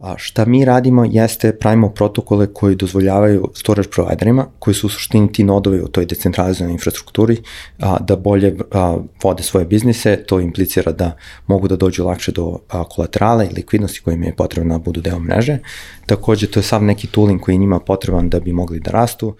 A šta mi radimo jeste pravimo protokole koji dozvoljavaju storage providerima, koji su u suštini ti nodovi u toj decentralizovanoj infrastrukturi, a, da bolje a, vode svoje biznise, to implicira da mogu da dođu lakše do a, kolaterala i likvidnosti koji im je potrebno da budu deo mreže. Takođe, to je sav neki tooling koji njima potreban da bi mogli da rastu.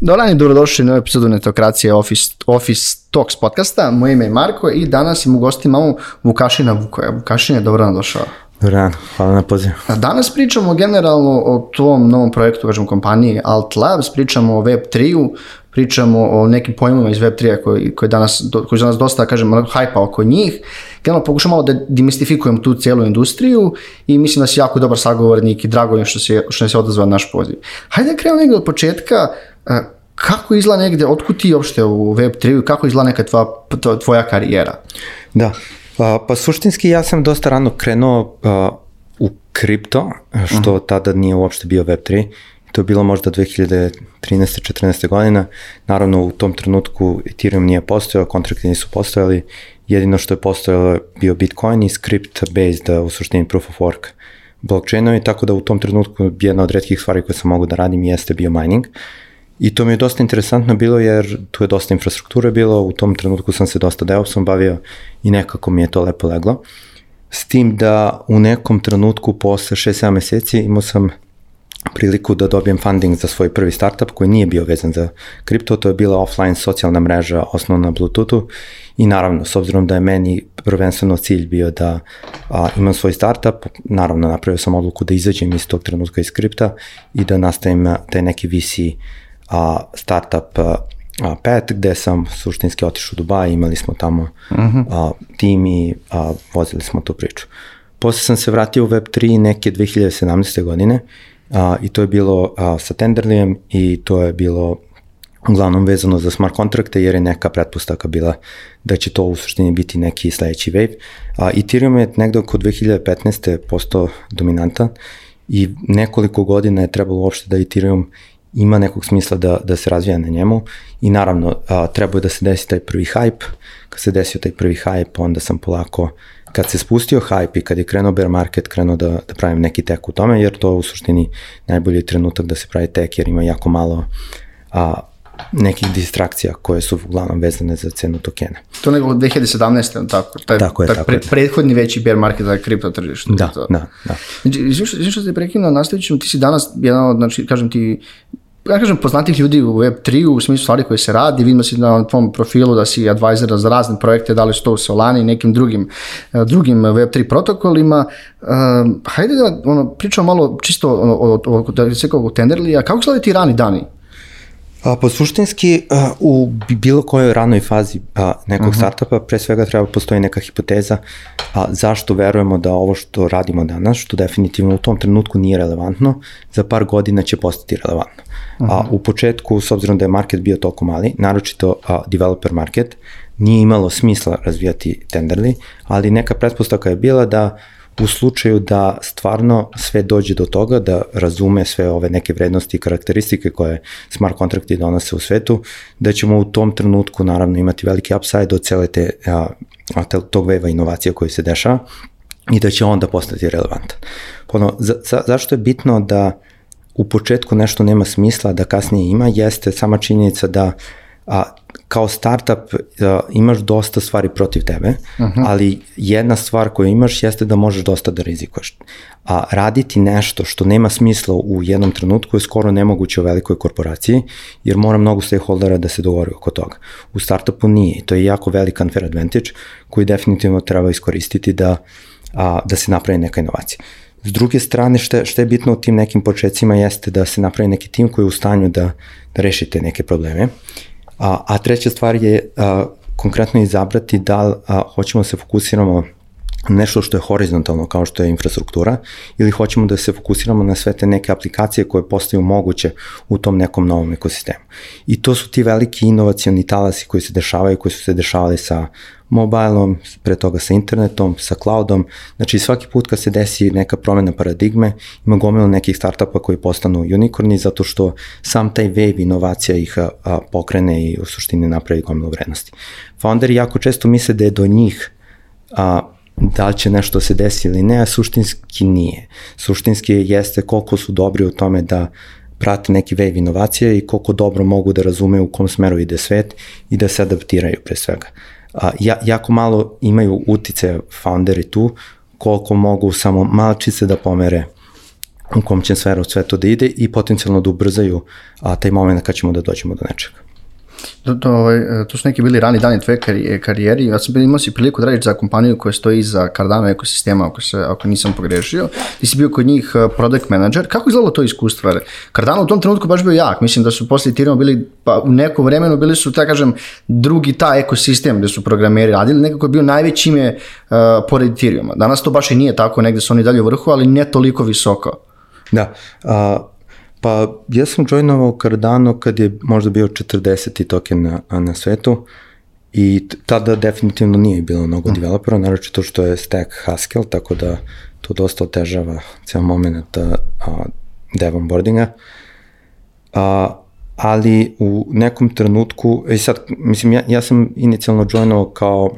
Dobar dan i dobrodošli na epizodu Netokracije Office, Office Talks podcasta. Moje ime je Marko i danas im u gosti imamo Vukašina Vukoja. Vukašin je dobro nam došao. Dobar dan, hvala na pozivu. Danas pričamo generalno o tom novom projektu, kažem, kompaniji Alt Labs, pričamo o Web3-u, pričamo o nekim pojmovima iz Web3-a koji, koji, danas, koji danas dosta, kažem, hajpa oko njih. Generalno pokušamo da demistifikujemo tu cijelu industriju i mislim da si jako dobar sagovornik i drago je što se, što se odazva naš poziv. Hajde da krenemo negde od početka, kako izgleda negde, otkud ti uopšte u Web3 kako izgleda neka tvoja, tvoja karijera? Da, pa, pa suštinski ja sam dosta rano krenuo uh, u kripto, što uh mhm. -huh. tada nije uopšte bio Web3. To je bilo možda 2013. 14. godina. Naravno u tom trenutku Ethereum nije postojao, kontrakti nisu postojali. Jedino što je postojalo bio Bitcoin i script based u suštini proof of work blockchainovi, tako da u tom trenutku jedna od redkih stvari koje sam mogu da radim jeste bio mining. Uh, I to mi je dosta interesantno bilo jer tu je dosta infrastrukture bilo, u tom trenutku sam se dosta deo sam bavio i nekako mi je to lepo leglo. S tim da u nekom trenutku posle 6-7 meseci imao sam priliku da dobijem funding za svoj prvi startup koji nije bio vezan za kripto, to je bila offline socijalna mreža osnovna na Bluetoothu i naravno s obzirom da je meni prvenstveno cilj bio da a, imam svoj startup, naravno napravio sam odluku da izađem iz tog trenutka iz kripta i da nastavim taj neki VC a, startup a, pet, gde sam suštinski otišao u Dubaj, imali smo tamo uh mhm. -huh. a, tim i a, vozili smo tu priču. Posle sam se vratio u Web3 neke 2017. godine a, i to je bilo a, sa Tenderlijem i to je bilo uglavnom vezano za smart kontrakte jer je neka pretpostavka bila da će to u suštini biti neki sledeći wave. A, Ethereum je negde oko 2015. postao dominantan i nekoliko godina je trebalo uopšte da Ethereum ima nekog smisla da, da se razvija na njemu i naravno a, treba da se desi taj prvi hype, kad se desio taj prvi hype onda sam polako kad se spustio hype i kad je krenuo bear market, krenuo da, da pravim neki tek u tome, jer to je u suštini najbolji trenutak da se pravi tek, jer ima jako malo a, nekih distrakcija koje su uglavnom vezane za cenu tokena. To nego 2017. tako? Taj, tako je, taj tako pre, prethodni veći bear market za kripto tržištu. Da, to. da, da. Znači, što, što se prekinuo, nastavit ćemo, ti si danas jedan od, znači, kažem ti, ja kažem, poznatih ljudi u Web3 u smislu stvari koje se radi, vidimo si na tvom profilu da si advisor za razne projekte, da li su to u Solani i nekim drugim, eh, drugim Web3 protokolima. Uh, hajde da ono, pričamo malo čisto o, o, o, o, o Tenderlija, kako su ti rani dani? A, pa suštinski a, u bilo kojoj ranoj fazi a, nekog uh mhm. -huh. startupa pre svega treba postoji neka hipoteza a, zašto verujemo da ovo što radimo danas, što definitivno u tom trenutku nije relevantno, za par godina će postati relevantno. Uh -huh. A, mhm. u početku, s obzirom da je market bio toliko mali, naročito a, developer market, nije imalo smisla razvijati Tenderly, ali neka pretpostavka je bila da u slučaju da stvarno sve dođe do toga da razume sve ove neke vrednosti i karakteristike koje smart kontrakti donose u svetu, da ćemo u tom trenutku naravno imati veliki upside od cele te, a, tog veva inovacija koji se dešava i da će onda postati relevantan. Ono, za, za, zašto je bitno da u početku nešto nema smisla, da kasnije ima, jeste sama činjenica da a, kao startup a, imaš dosta stvari protiv tebe, uh mhm. -huh. ali jedna stvar koju imaš jeste da možeš dosta da rizikuješ. A raditi nešto što nema smisla u jednom trenutku je skoro nemoguće u velikoj korporaciji, jer mora mnogo stakeholdera da se dogovori oko toga. U startupu nije to je jako velik unfair advantage koji definitivno treba iskoristiti da, a, da se napravi neka inovacija. S druge strane, što, što je bitno u tim nekim početcima jeste da se napravi neki tim koji je u stanju da, da rešite neke probleme A, a treća stvar je a, konkretno izabrati da li a, hoćemo da se fokusiramo nešto što je horizontalno kao što je infrastruktura ili hoćemo da se fokusiramo na sve te neke aplikacije koje postaju moguće u tom nekom novom ekosistemu. I to su ti veliki inovacioni talasi koji se dešavaju, koji su se dešavali sa mobilom, pre toga sa internetom, sa cloudom. Znači svaki put kad se desi neka promena paradigme, ima gomilo nekih startupa koji postanu unikorni zato što sam taj wave inovacija ih a, a, pokrene i u suštini napravi gomilo vrednosti. Founderi jako često misle da je do njih a, da li će nešto se desi ili ne, a suštinski nije. Suštinski jeste koliko su dobri u tome da prate neki wave inovacije i koliko dobro mogu da razumeju u kom smeru ide svet i da se adaptiraju pre svega. A, ja, jako malo imaju utice founderi tu, koliko mogu samo malčice da pomere u kom će sve to da ide i potencijalno da ubrzaju a, taj moment kad ćemo da dođemo do nečega. To, to, ovaj, to su neki bili rani dani tvoje karijeri. Ja sam imao si priliku da radiš za kompaniju koja stoji za Cardano ekosistema, ako, se, ako nisam pogrešio. Ti si bio kod njih uh, product manager. Kako izgledalo to iskustvo? Cardano u tom trenutku baš bio jak. Mislim da su posle Ethereum bili, pa u nekom vremenu bili su, tako kažem, drugi ta ekosistem gde su programeri radili. Nekako je bio najveći ime uh, pored Ethereuma. Danas to baš i nije tako, negde su oni dalje u vrhu, ali ne toliko visoko. Da, uh, Pa ja sam joinovao Cardano kad je možda bio 40. token na, na svetu i tada definitivno nije bilo mnogo mm. developera, naravno to što je stack Haskell, tako da to dosta otežava ceo moment a, dev onboardinga. A, ali u nekom trenutku, i sad, mislim, ja, ja sam inicijalno joinovao kao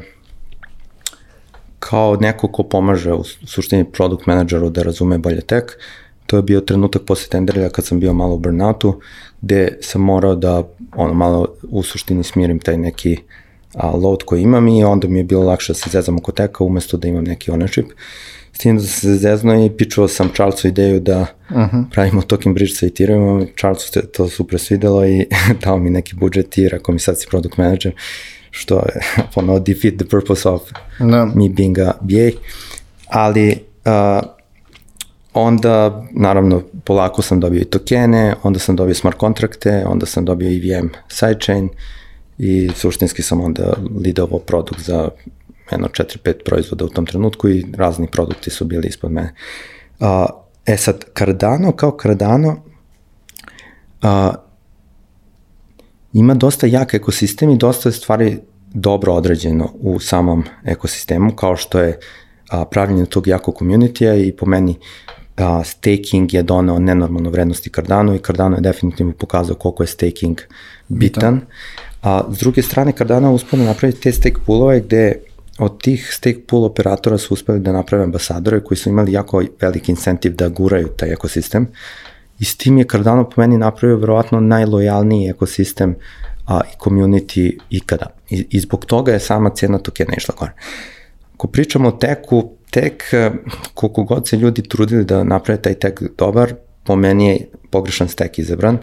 kao neko ko pomaže u suštini product manageru da razume bolje tech, to je bio trenutak posle tenderlja kad sam bio malo u burnoutu, gde sam morao da ono, malo u suštini smirim taj neki a, load koji imam i onda mi je bilo lakše da se zezam oko teka umesto da imam neki ownership. S tim da sam se zezno i pičuo sam Charlesu ideju da uh mhm. -huh. pravimo token bridge sa Ethereum, Charlesu se to super svidelo i dao mi neki budžet i rekao mi sad si product manager, što je ono defeat the purpose of no. Da. me being a BA, ali uh, onda, naravno, polako sam dobio i tokene, onda sam dobio smart kontrakte, onda sam dobio EVM sidechain i suštinski sam onda lidovao produkt za jedno 4-5 proizvoda u tom trenutku i razni produkti su bili ispod mene. Uh, e sad, Cardano kao Cardano uh, ima dosta jak ekosistem i dosta je stvari dobro određeno u samom ekosistemu, kao što je a, pravljenje tog jakog komunitija i po meni a, staking je doneo nenormalnu vrednost i Cardano i Cardano je definitivno pokazao koliko je staking bitan. A s druge strane Cardano uspio da napravi te stake poolove gde od tih stake pool operatora su uspeli da naprave ambasadore koji su imali jako veliki incentiv da guraju taj ekosistem i s tim je Cardano po meni napravio verovatno najlojalniji ekosistem a, i community ikada. I, I zbog toga je sama cena tokena išla gore. Ako pričamo o teku, tek eh, koliko god se ljudi trudili da naprave taj tek dobar, po meni je pogrešan stek izabran.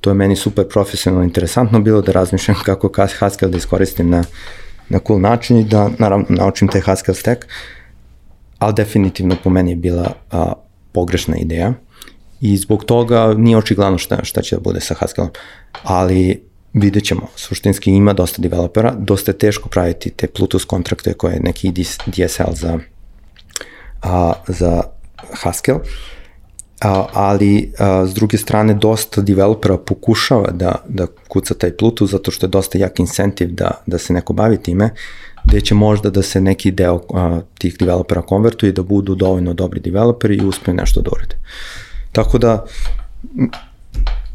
To je meni super profesionalno interesantno bilo da razmišljam kako Haskell da iskoristim na, na cool način i da naravno naučim taj Haskell stack, ali definitivno po meni je bila a, pogrešna ideja i zbog toga nije očigledno šta, šta će da bude sa Haskellom, ali vidjet ćemo. Suštinski ima dosta developera, dosta je teško praviti te Bluetooth kontrakte koje je neki DSL za a, za Haskell, a, ali a, s druge strane dosta developera pokušava da, da kuca taj Bluetooth zato što je dosta jak incentiv da, da se neko bavi time, gde će možda da se neki deo a, tih developera konvertuje da budu dovoljno dobri developeri i uspeju nešto da urede. Tako da,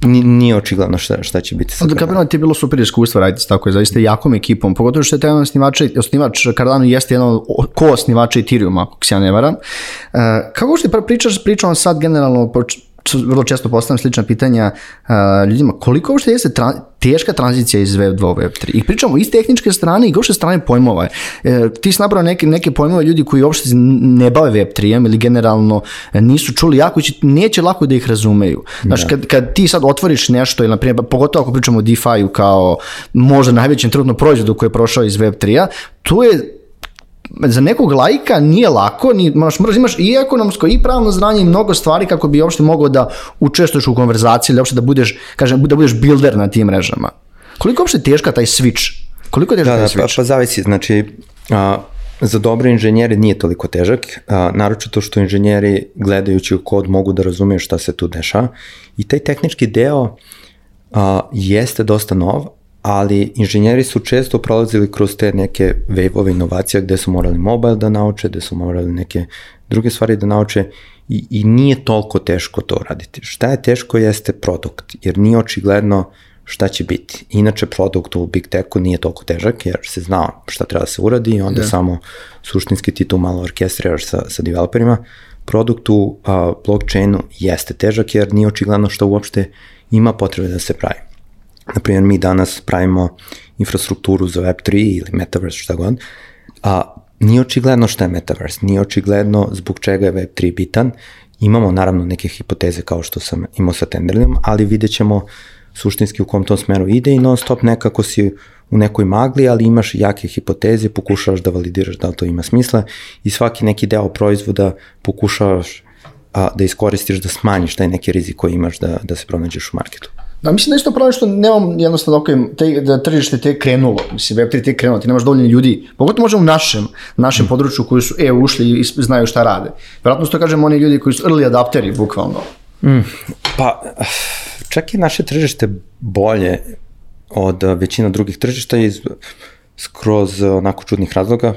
nije očigledno šta, šta će biti sa Cardano. ti je bilo super iskustvo raditi s tako je zaista jakom ekipom, pogotovo što je taj osnivač, osnivač Cardano jeste jedan ko osnivača Ethereum, ako se ja ne varam. Uh, kako što pričaš, pričam sad generalno vrlo često postavljam slična pitanja uh, ljudima, koliko uopšte jeste tra teška tranzicija iz Web 2 u Web 3? I pričamo iz tehničke strane i uopšte strane pojmova. E, ti si nabrao neke, neke pojmove ljudi koji uopšte ne bave Web 3 ili generalno nisu čuli jako, će, neće lako da ih razumeju. Znaš, da. kad, kad ti sad otvoriš nešto, ili, na primjer, pogotovo ako pričamo o DeFi-u kao možda najvećem trenutno proizvodu koji je prošao iz Web 3-a, tu je za nekog lajka nije lako, ni, moraš, moraš imaš i ekonomsko i pravno znanje i mnogo stvari kako bi uopšte mogao da učestvuješ u konverzaciji ili uopšte da budeš, kažem, da budeš builder na tim mrežama. Koliko je uopšte teška taj switch? Koliko je teška da, taj da, switch? Pa, pa zavisi, znači, a, za dobre inženjere nije toliko težak, a, naročito što inženjeri gledajući u kod mogu da razumeju šta se tu dešava i taj tehnički deo a, jeste dosta nov, ali inženjeri su često prolazili kroz te neke wave-ove inovacija gde su morali mobile da nauče, gde su morali neke druge stvari da nauče i, i nije toliko teško to raditi. Šta je teško jeste produkt, jer nije očigledno šta će biti. Inače, produkt u Big Techu nije toliko težak, jer se zna šta treba da se uradi i onda yeah. samo suštinski ti tu malo orkestriraš sa, sa developerima. Produkt u a, blockchainu jeste težak, jer nije očigledno šta uopšte ima potrebe da se pravi. Naprimjer, mi danas pravimo infrastrukturu za Web3 ili Metaverse, šta god, a nije očigledno šta je Metaverse, nije očigledno zbog čega je Web3 bitan. Imamo naravno neke hipoteze kao što sam imao sa Tenderlijom, ali vidjet ćemo suštinski u kom tom smeru ide i non stop nekako si u nekoj magli, ali imaš jake hipoteze, pokušavaš da validiraš da li to ima smisla i svaki neki deo proizvoda pokušavaš a, da iskoristiš da smanjiš taj neki rizik koji imaš da, da se pronađeš u marketu. Da, mislim da je isto problem što nemam jednostavno ok, te, da tržište te krenulo, mislim Web3 te krenulo, ti nemaš dovoljno ljudi, pogotovo možemo u našem, našem području koji su e ušli i znaju šta rade. Vjerojatno to kažem oni ljudi koji su early adapteri, bukvalno. Mm, pa, čak i naše tržište bolje od većina drugih tržišta iz skroz onako čudnih razloga,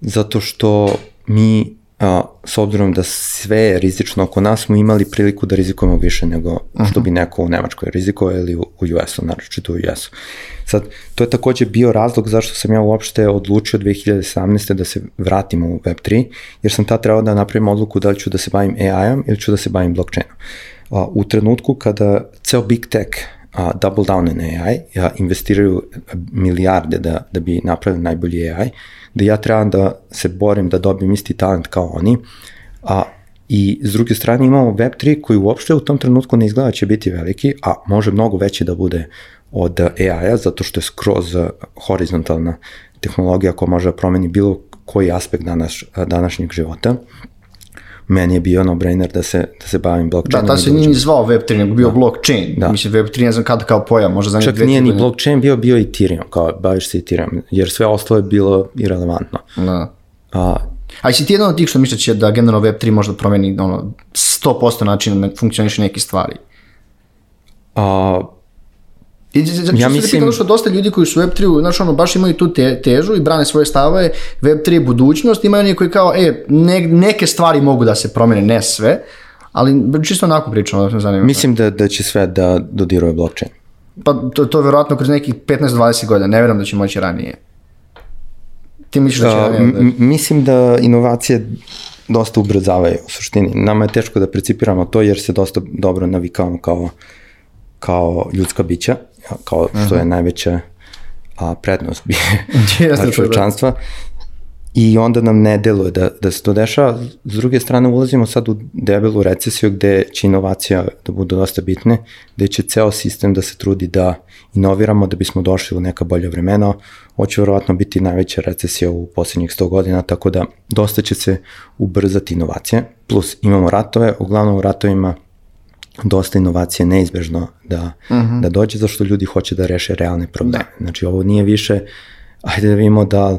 zato što mi a, s obzirom da sve je rizično oko nas, smo imali priliku da rizikujemo više nego što bi neko u Nemačkoj rizikovao ili u, u US-u, naročito u US-u. Sad, to je takođe bio razlog zašto sam ja uopšte odlučio 2017. da se vratimo u Web3, jer sam tad trebao da napravim odluku da li ću da se bavim AI-om ili ću da se bavim blockchainom. A, u trenutku kada ceo big tech a, double down in AI, ja, investiraju milijarde da, da bi napravili najbolji AI, da ja trebam da se borim da dobijem isti talent kao oni, a I s druge strane imamo Web3 koji uopšte u tom trenutku ne izgleda da će biti veliki, a može mnogo veći da bude od AI-a, zato što je skroz horizontalna tehnologija koja može da promeni bilo koji aspekt danas, današnjeg života meni je bio no-brainer da se, da se bavim blockchainom. Da, ta se nije ni zvao Web3, nego bio da. blockchain. Da. Mislim, Web3 ne znam kada kao pojam, možda za Čak nije ni blockchain, bio bio Ethereum, kao baviš se Ethereum, jer sve ostalo je bilo irrelevantno. Da. A, A si ti jedan od tih što misle će da generalno Web3 možda promeni ono, 100% načina da funkcioniše neke stvari? A, I, znači, ja mislim... Pitalo što dosta ljudi koji su Web3, znaš, ono, baš imaju tu te, težu i brane svoje stavove, Web3 je budućnost, imaju oni koji kao, e, ne, neke stvari mogu da se promene, ne sve, ali čisto onako pričamo, da se zanima. Mislim da, da će sve da dodiruje blockchain. Pa to, to je verovatno kroz nekih 15-20 godina, ne verujem da će moći ranije. Ti misliš da će da, ranije? Da... Mislim da inovacije dosta ubrzavaju u suštini. Nama je teško da precipiramo to jer se dosta dobro navikavamo kao, kao ljudska bića kao što je najveća a, prednost bi da. čovečanstva. I onda nam ne deluje da, da se to dešava. S druge strane, ulazimo sad u debelu recesiju gde će inovacija da bude dosta bitne, gde će ceo sistem da se trudi da inoviramo da bismo došli u neka bolja vremena. Ovo će verovatno biti najveća recesija u poslednjih 100 godina, tako da dosta će se ubrzati inovacije. Plus imamo ratove, uglavnom u ratovima dosta inovacije neizbežno da, uh mhm. -huh. da dođe, zašto ljudi hoće da reše realne probleme. Da. Znači ovo nije više, ajde da vidimo da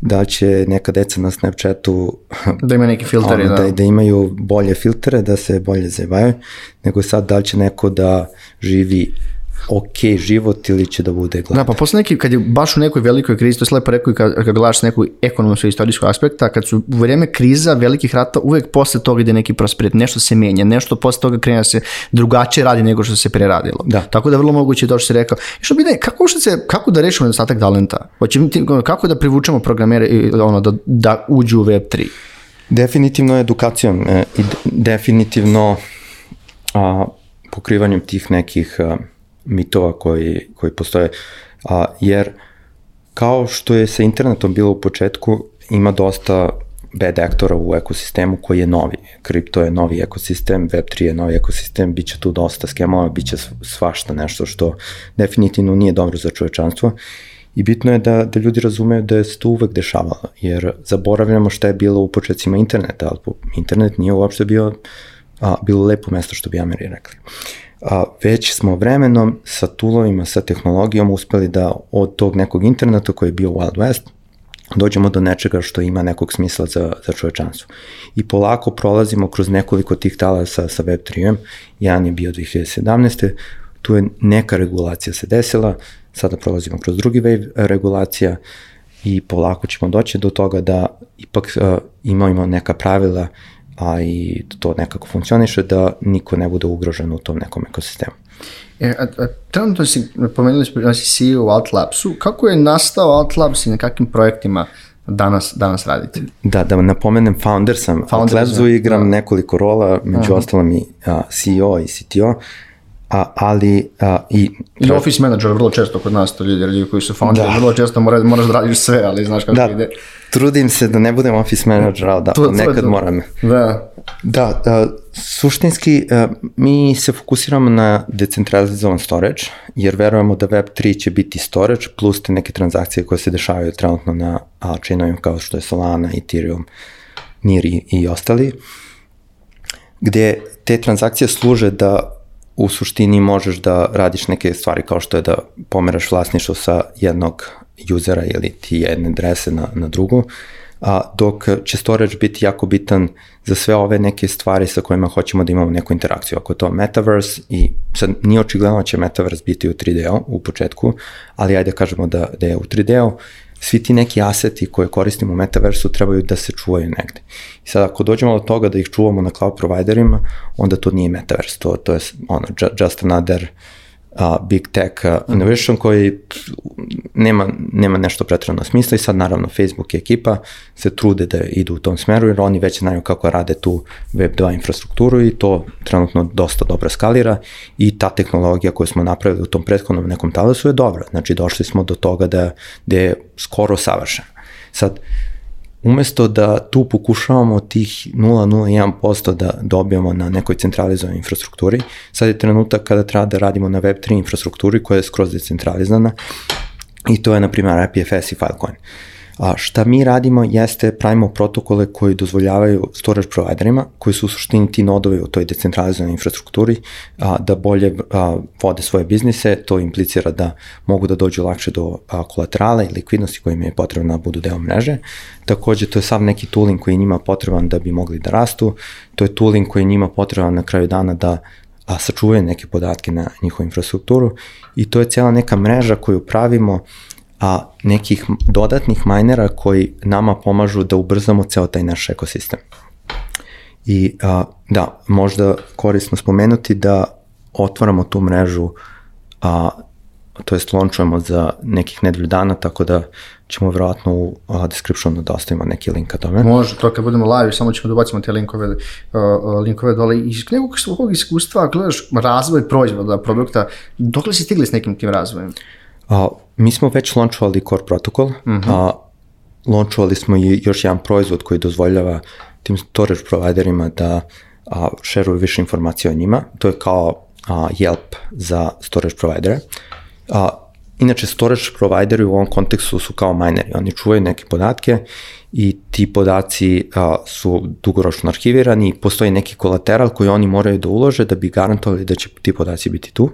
da će neka deca na Snapchatu da ima neki filteri, da. da. da imaju bolje filtere, da se bolje zebaju, nego sad da li će neko da živi ok život ili će da bude gladan. Da, pa posle neki, kad je baš u nekoj velikoj krizi, to je lepo rekao i kad, kad gledaš neku ekonomsku i istorijsku aspekta, kad su u vreme kriza velikih rata, uvek posle toga ide neki prosperitet, nešto se menja, nešto posle toga krene da se drugačije radi nego što se preradilo. Da. Tako da vrlo moguće to što se rekao. I što bi ne, kako, što se, kako da rešimo nedostatak talenta? Hoće, kako da privučemo programere ono, da, da uđu u Web3? Definitivno edukacijom e, i definitivno a, pokrivanjem tih nekih a, mitova koji, koji postoje, a, jer kao što je sa internetom bilo u početku, ima dosta bad aktora u ekosistemu koji je novi. Kripto je novi ekosistem, Web3 je novi ekosistem, bit će tu dosta skemova, bit će svašta nešto što definitivno nije dobro za čovečanstvo. I bitno je da, da ljudi razumeju da se to uvek dešavalo, jer zaboravljamo šta je bilo u početcima interneta, ali internet nije uopšte bio a, bilo lepo mesto što bi Ameri rekli. Uh, a, već smo vremenom sa tulovima, sa tehnologijom uspeli da od tog nekog interneta koji je bio Wild West, dođemo do nečega što ima nekog smisla za, za čovečanstvo. I polako prolazimo kroz nekoliko tih talasa sa Web3-em. Jedan je bio 2017. tu je neka regulacija se desila, sada prolazimo kroz drugi wave regulacija i polako ćemo doći do toga da ipak uh, imamo neka pravila a i to nekako funkcioniše da niko ne bude ugrožen u tom nekom ekosistemu. E, a, a, trenutno si, pomenuli smo da si CEO u Outlabsu, kako je nastao Outlabs i na kakvim projektima danas, danas radite? Da, da napomenem, founder sam. Founder Outlabsu igram da. nekoliko rola, među Aha. ostalom i a, CEO i CTO, a, ali a, i... I office manager, vrlo često kod nas to ljudi, ljudi koji su founderi, da. vrlo često mora, moraš da radiš sve, ali znaš kako da. ide. Trudim se da ne budem office manager, ali da, to, nekad to, moram. Da. Da, a, suštinski a, mi se fokusiramo na decentralizovan storage, jer verujemo da Web3 će biti storage plus te neke transakcije koje se dešavaju trenutno na chainovima kao što je Solana, Ethereum, NIR i, i ostali, gde te transakcije služe da u suštini možeš da radiš neke stvari kao što je da pomeraš vlasništvo sa jednog usera ili ti jedne adrese na, na drugu, a, dok će storage biti jako bitan za sve ove neke stvari sa kojima hoćemo da imamo neku interakciju. Ako je to metaverse i sad nije očigledno da će metaverse biti u 3D-u u početku, ali ajde da kažemo da, da je u 3D-u, svi ti neki aseti koje koristimo u metaversu trebaju da se čuvaju negde. I sad ako dođemo do toga da ih čuvamo na cloud providerima, onda to nije metaverse, to, to je ono, just another uh, big tech uh, innovation koji nema, nema nešto pretredno smisla i sad naravno Facebook i ekipa se trude da idu u tom smeru jer oni već znaju kako rade tu Web2 infrastrukturu i to trenutno dosta dobro skalira i ta tehnologija koju smo napravili u tom prethodnom nekom talasu je dobra. Znači došli smo do toga da, da je skoro savršena. Sad, umesto da tu pokušavamo tih 0,01% da dobijamo na nekoj centralizovanoj infrastrukturi, sad je trenutak kada treba da radimo na Web3 infrastrukturi koja je skroz decentralizana i to je na primjer IPFS i Filecoin. A šta mi radimo jeste pravimo protokole koji dozvoljavaju storage providerima, koji su u suštini ti nodovi u toj decentralizovanoj infrastrukturi, a, da bolje a, vode svoje biznise, to implicira da mogu da dođu lakše do a, kolaterala i likvidnosti kojim je potrebno da budu deo mreže. Takođe, to je sav neki tooling koji njima potreban da bi mogli da rastu, to je tooling koji njima potreban na kraju dana da a sačuvaju neke podatke na njihovu infrastrukturu. I to je cijela neka mreža koju pravimo a, nekih dodatnih majnera koji nama pomažu da ubrzamo ceo taj naš ekosistem. I a, da, možda korisno spomenuti da otvaramo tu mrežu, a, to jest launchujemo za nekih nedelju dana, tako da ćemo verovatno u a, descriptionu da ostavimo neki link ka tome. Može, to kad budemo live, samo ćemo da ubacimo te linkove, uh, linkove dole. Iz nekog svog iskustva gledaš razvoj proizvoda, produkta, dok li si stigli s nekim tim razvojem? A, mi smo već launchovali Core Protocol, uh mhm. -huh. a, launchovali smo i još jedan proizvod koji dozvoljava tim storage providerima da a, šeruju više informacije o njima. To je kao a, Yelp za storage providere. A, inače, storage provideri u ovom kontekstu su kao mineri. Oni čuvaju neke podatke i ti podaci a, su dugoročno arhivirani i postoji neki kolateral koji oni moraju da ulože da bi garantovali da će ti podaci biti tu.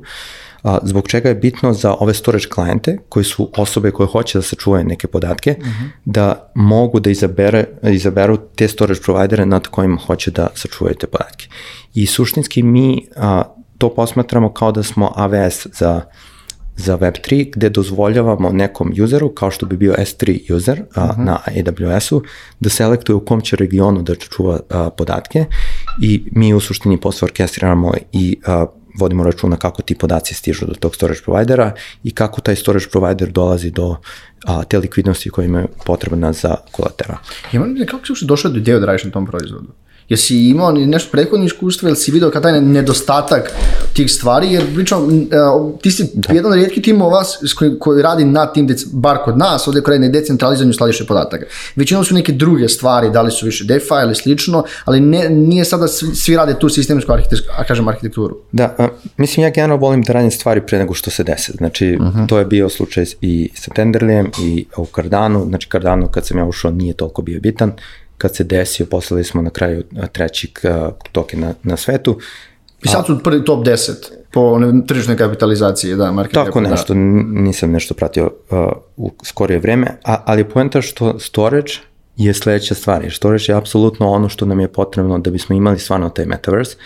A, zbog čega je bitno za ove storage klijente, koji su osobe koje hoće da sačuvaju neke podatke, uh mhm. -huh. da mogu da izabere, izaberu te storage providere nad kojima hoće da sačuvaju te podatke. I suštinski mi a, to posmatramo kao da smo AWS za za Web3 gde dozvoljavamo nekom useru, kao što bi bio S3 user a, uh mhm. -huh. na AWS-u, da selektuje u kom će regionu da čuva a, podatke i mi u suštini posle orkestriramo i a, vodimo računa kako ti podaci stižu do tog storage providera i kako taj storage provider dolazi do a, te likvidnosti koja ima potrebna za kolatera. Ja kako si uopšte došao do ideje da radiš na tom proizvodu? Jesi imao nešto prethodno iskustvo ili si vidio kada taj nedostatak tih stvari, jer pričam, e, ti si da. jedan od rijetkih timova koji, koji radi na tim, bar kod nas, ovde koji radi na decentralizovanju skladište podataka. Većinom su neke druge stvari, da li su više DeFi ili slično, ali ne, nije sada svi, svi rade tu sistemsku a kažem arhitekturu. Da, a, mislim ja generalno volim da radim stvari pre nego što se dese. Znači, uh mhm. -huh. to je bio slučaj i sa Tenderlijem i u Cardano, znači Cardano kad sam ja ušao nije toliko bio bitan, kad se desio, poslali smo na kraju treći token na, na svetu. I sad su prvi top 10 po tržišnoj kapitalizaciji, da, market Tako cap, nešto, da. nisam nešto pratio uh, u skorije vreme, a, ali poenta što storage je sledeća stvar, jer storage je apsolutno ono što nam je potrebno da bismo imali stvarno taj metaverse.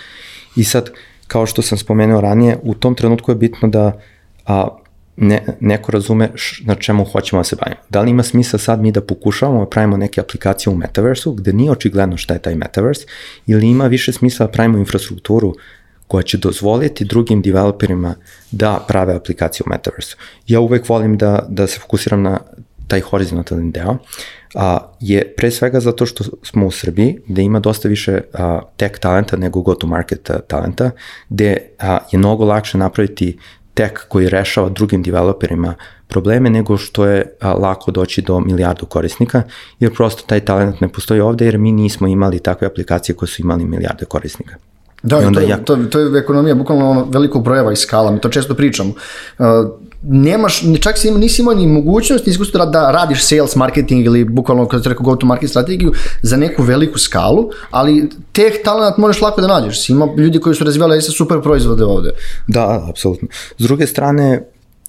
I sad, kao što sam spomenuo ranije, u tom trenutku je bitno da a, ne, neko razume š, na čemu hoćemo da se bavimo. Da li ima smisla sad mi da pokušavamo da pravimo neke aplikacije u metaversu, gde nije očigledno šta je taj metavers, ili ima više smisla da pravimo infrastrukturu koja će dozvoliti drugim developerima da prave aplikacije u metaversu. Ja uvek volim da, da se fokusiram na taj horizontalni deo, a, je pre svega zato što smo u Srbiji, gde ima dosta više a, tech talenta nego go-to-market talenta, gde a, je mnogo lakše napraviti tek koji rešava drugim developerima probleme nego što je a, lako doći do milijardu korisnika, jer prosto taj talent ne postoji ovde jer mi nismo imali takve aplikacije koje su imali milijarde korisnika. Da, I onda to, ja... to, to je ekonomija bukvalno ono velikog brojeva i skala, mi to često pričamo. Uh, nemaš, čak si ima, nisi imao ni mogućnost, nisi da, da radiš sales, marketing ili bukvalno kada rekao go to market strategiju za neku veliku skalu, ali teh talent možeš lako da nađeš. Ima ljudi koji su razvijali sa super proizvode ovde. Da, apsolutno. S druge strane,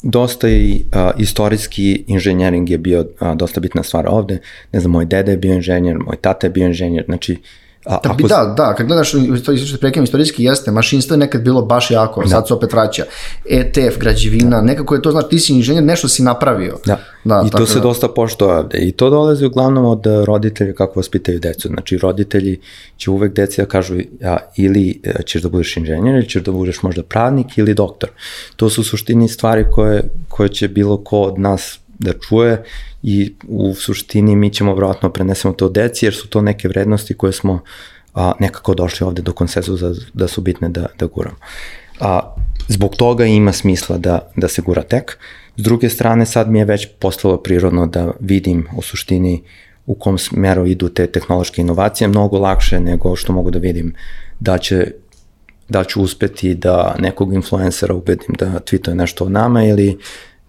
dosta i uh, istorijski inženjering je bio uh, dosta bitna stvar ovde. Ne znam, moj dede je bio inženjer, moj tata je bio inženjer, znači A, da, ako... da, da, kad gledaš što prekim istorijski jeste, mašinstvo je nekad bilo baš jako, da. sad se opet vraća. ETF, građevina, da. nekako je to, znaš, ti si inženjer, nešto si napravio. Da, da i to se da. dosta pošto ovde. I to dolazi uglavnom od roditelja kako vaspitaju decu. Znači, roditelji će uvek deci da kažu ja, ili e, ćeš da budeš inženjer, ili ćeš da budeš možda pravnik ili doktor. To su suštini stvari koje, koje će bilo ko od nas da čuje i u suštini mi ćemo vratno prenesemo to deci jer su to neke vrednosti koje smo a, nekako došli ovde do konsenzusa da su bitne da, da guramo. A, zbog toga ima smisla da, da se gura tek. S druge strane, sad mi je već postalo prirodno da vidim u suštini u kom smeru idu te tehnološke inovacije, mnogo lakše nego što mogu da vidim da će da ću uspeti da nekog influencera ubedim da tweetuje nešto o nama ili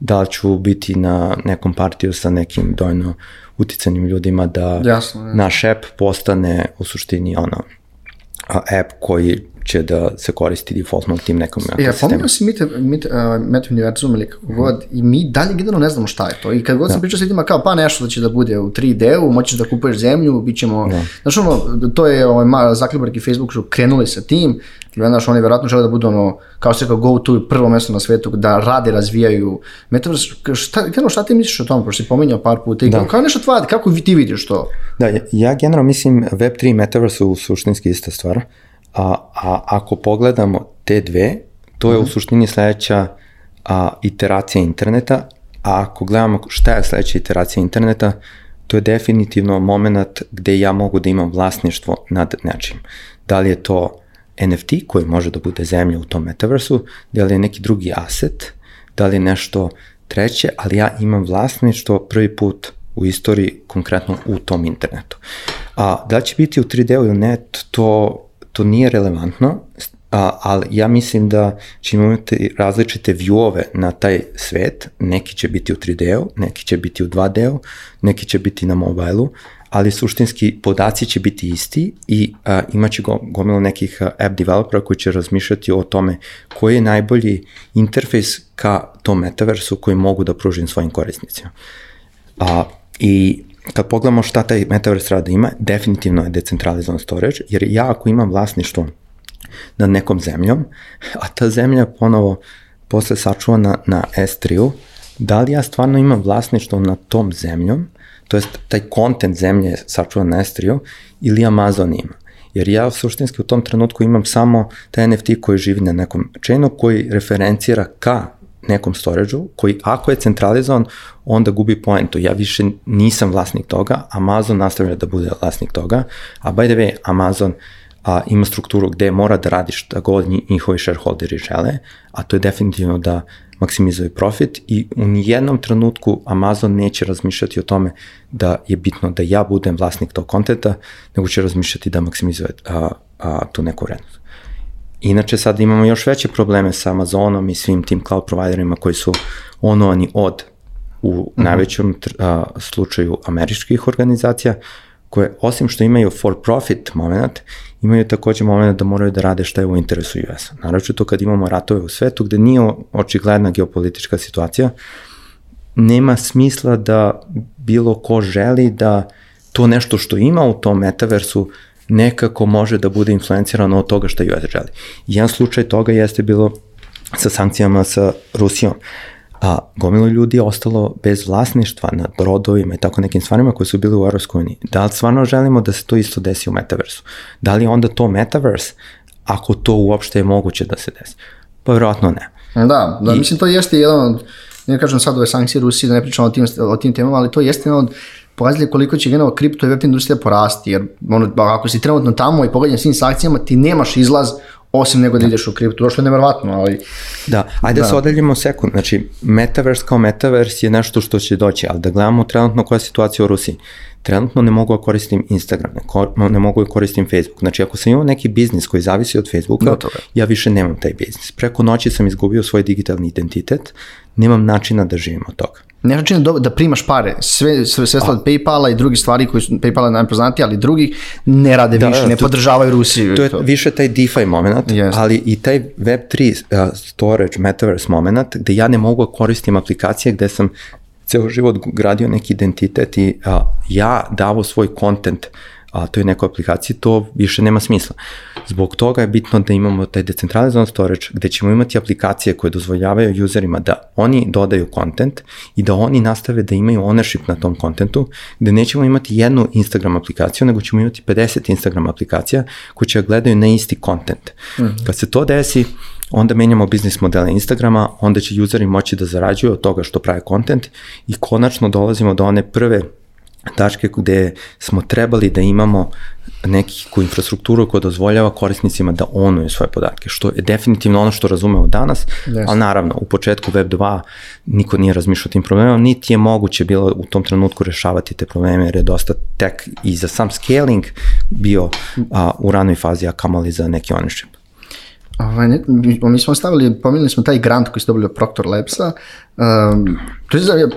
da li ću biti na nekom partiju sa nekim dojno uticanim ljudima da Jasno, naš app postane u suštini ono app koji će da se koristi defaultno u tim nekom Ja, pomenuo si Meta, Meta, uh, Meta Univerzum ili kako god, i mi dalje generalno ne znamo šta je to. I kad god da. sam pričao sa ljudima kao pa nešto da će da bude u 3D-u, moćeš da kupuješ zemlju, bit ćemo, da. znaš ono, to je ovaj, Zuckerberg i Facebook su krenuli sa tim, Znaš, oni verovatno žele da budu ono, kao se kao go to prvo mesto na svetu, da rade, razvijaju Metaverse. Šta, generalno, šta ti misliš o tom? Pošto si pominjao par puta. I da. Kao nešto tvoja, kako ti vidiš to? Da, ja generalno mislim Web3 i Metaverse su suštinski ista stvar. A, a ako pogledamo te dve, to je mm -hmm. u mhm. suštini sledeća a, iteracija interneta, a ako gledamo šta je sledeća iteracija interneta, to je definitivno moment gde ja mogu da imam vlasništvo nad nečim. Da li je to NFT koji može da bude zemlja u tom metaversu, da li je neki drugi aset, da li je nešto treće, ali ja imam vlasništvo prvi put u istoriji konkretno u tom internetu. A da će biti u 3D-u ili ne, to to nije relevantno, a, ali ja mislim da ćemo imati različite viewove na taj svet, neki će biti u 3D-u, neki će biti u 2D-u, neki će biti na mobilu, ali suštinski podaci će biti isti i a, imaće go, gomilo nekih app developera koji će razmišljati o tome koji je najbolji interfejs ka tom metaversu koji mogu da pružim svojim korisnicima. A, I kad pogledamo šta taj metaverse rada ima, definitivno je decentralizovan storage, jer ja ako imam vlasništvo nad nekom zemljom, a ta zemlja ponovo posle sačuvana na S3-u, da li ja stvarno imam vlasništvo nad tom zemljom, to jest taj kontent zemlje je sačuvan na S3-u, ili Amazon ima. Jer ja suštinski u tom trenutku imam samo taj NFT koji živi na nekom chainu koji referencira ka nekom storage-u, koji ako je centralizovan, onda gubi poentu. Ja više nisam vlasnik toga, Amazon nastavlja da bude vlasnik toga, a by the way, Amazon a, ima strukturu gde mora da radi šta god njihovi shareholderi žele, a to je definitivno da maksimizuje profit i u nijednom trenutku Amazon neće razmišljati o tome da je bitno da ja budem vlasnik tog kontenta, nego će razmišljati da maksimizuje a, a, tu neku vrednost. Inače sad imamo još veće probleme sa Amazonom i svim tim cloud providerima koji su onovani od u mm -hmm. najvećem a, slučaju američkih organizacija koje osim što imaju for profit moment, imaju takođe moment da moraju da rade šta je u interesu US-a. Naravno to kad imamo ratove u svetu gde nije očigledna geopolitička situacija, nema smisla da bilo ko želi da to nešto što ima u tom metaversu nekako može da bude influencirano od toga što US želi. Jedan slučaj toga jeste bilo sa sankcijama sa Rusijom. A gomilo ljudi je ostalo bez vlasništva nad brodovima i tako nekim stvarima koje su bili u Europskoj uniji. Da li stvarno želimo da se to isto desi u metaversu? Da li onda to metavers, ako to uopšte je moguće da se desi? Pa vjerojatno ne. Da, da I, mislim to jeste jedan od, ne kažem sad ove sankcije Rusije, da ne pričam o tim, o tim temama, ali to jeste jedan od pokazali koliko će generalno kripto i web industrija porasti, jer ono, ako si trenutno tamo i pogađan s tim sankcijama, ti nemaš izlaz osim nego da ideš u kriptu, što je nevjerovatno, ali... Da, ajde da. se odeljimo sekund, znači Metaverse kao Metaverse je nešto što će doći, ali da gledamo trenutno koja je situacija u Rusiji. Trenutno ne mogu da koristim Instagram, ne, ko, ne mogu da koristim Facebook. Znači ako sam imao neki biznis koji zavisi od Facebooka, Gotovo. ja više nemam taj biznis. Preko noći sam izgubio svoj digitalni identitet, nemam načina da živim od toga. Ne način da, da primaš pare, sve, sve, sve od Paypala i drugi stvari koji su Paypala najpoznatiji, ali drugi ne rade da, više, da, ne to, podržavaju Rusiju. To je to. više taj DeFi moment, yes. ali i taj Web3 uh, storage, metaverse moment, gde ja ne mogu da koristim aplikacije gde sam ceo život gradio neki identitet i uh, ja davo svoj kontent uh, a to je nekoj aplikaciji, to više nema smisla. Zbog toga je bitno da imamo taj decentralizovan storage gde ćemo imati aplikacije koje dozvoljavaju userima da oni dodaju content i da oni nastave da imaju ownership na tom kontentu, gde nećemo imati jednu Instagram aplikaciju, nego ćemo imati 50 Instagram aplikacija koje će da gledaju na isti content. Mm -hmm. Kad se to desi, onda menjamo biznis modele Instagrama, onda će useri moći da zarađuju od toga što prave kontent i konačno dolazimo do one prve tačke gde smo trebali da imamo neku infrastrukturu koja dozvoljava korisnicima da onuju svoje podatke, što je definitivno ono što razumemo danas, yes. ali naravno u početku Web 2 niko nije razmišljao o tim problemima, niti je moguće bilo u tom trenutku rešavati te probleme, jer je dosta tek i za sam scaling bio a, u ranoj fazi, a kamali za neki ownership. Ovaj, mi smo stavili, pominjali smo taj grant koji ste dobili od Proctor Labsa, Um, to je,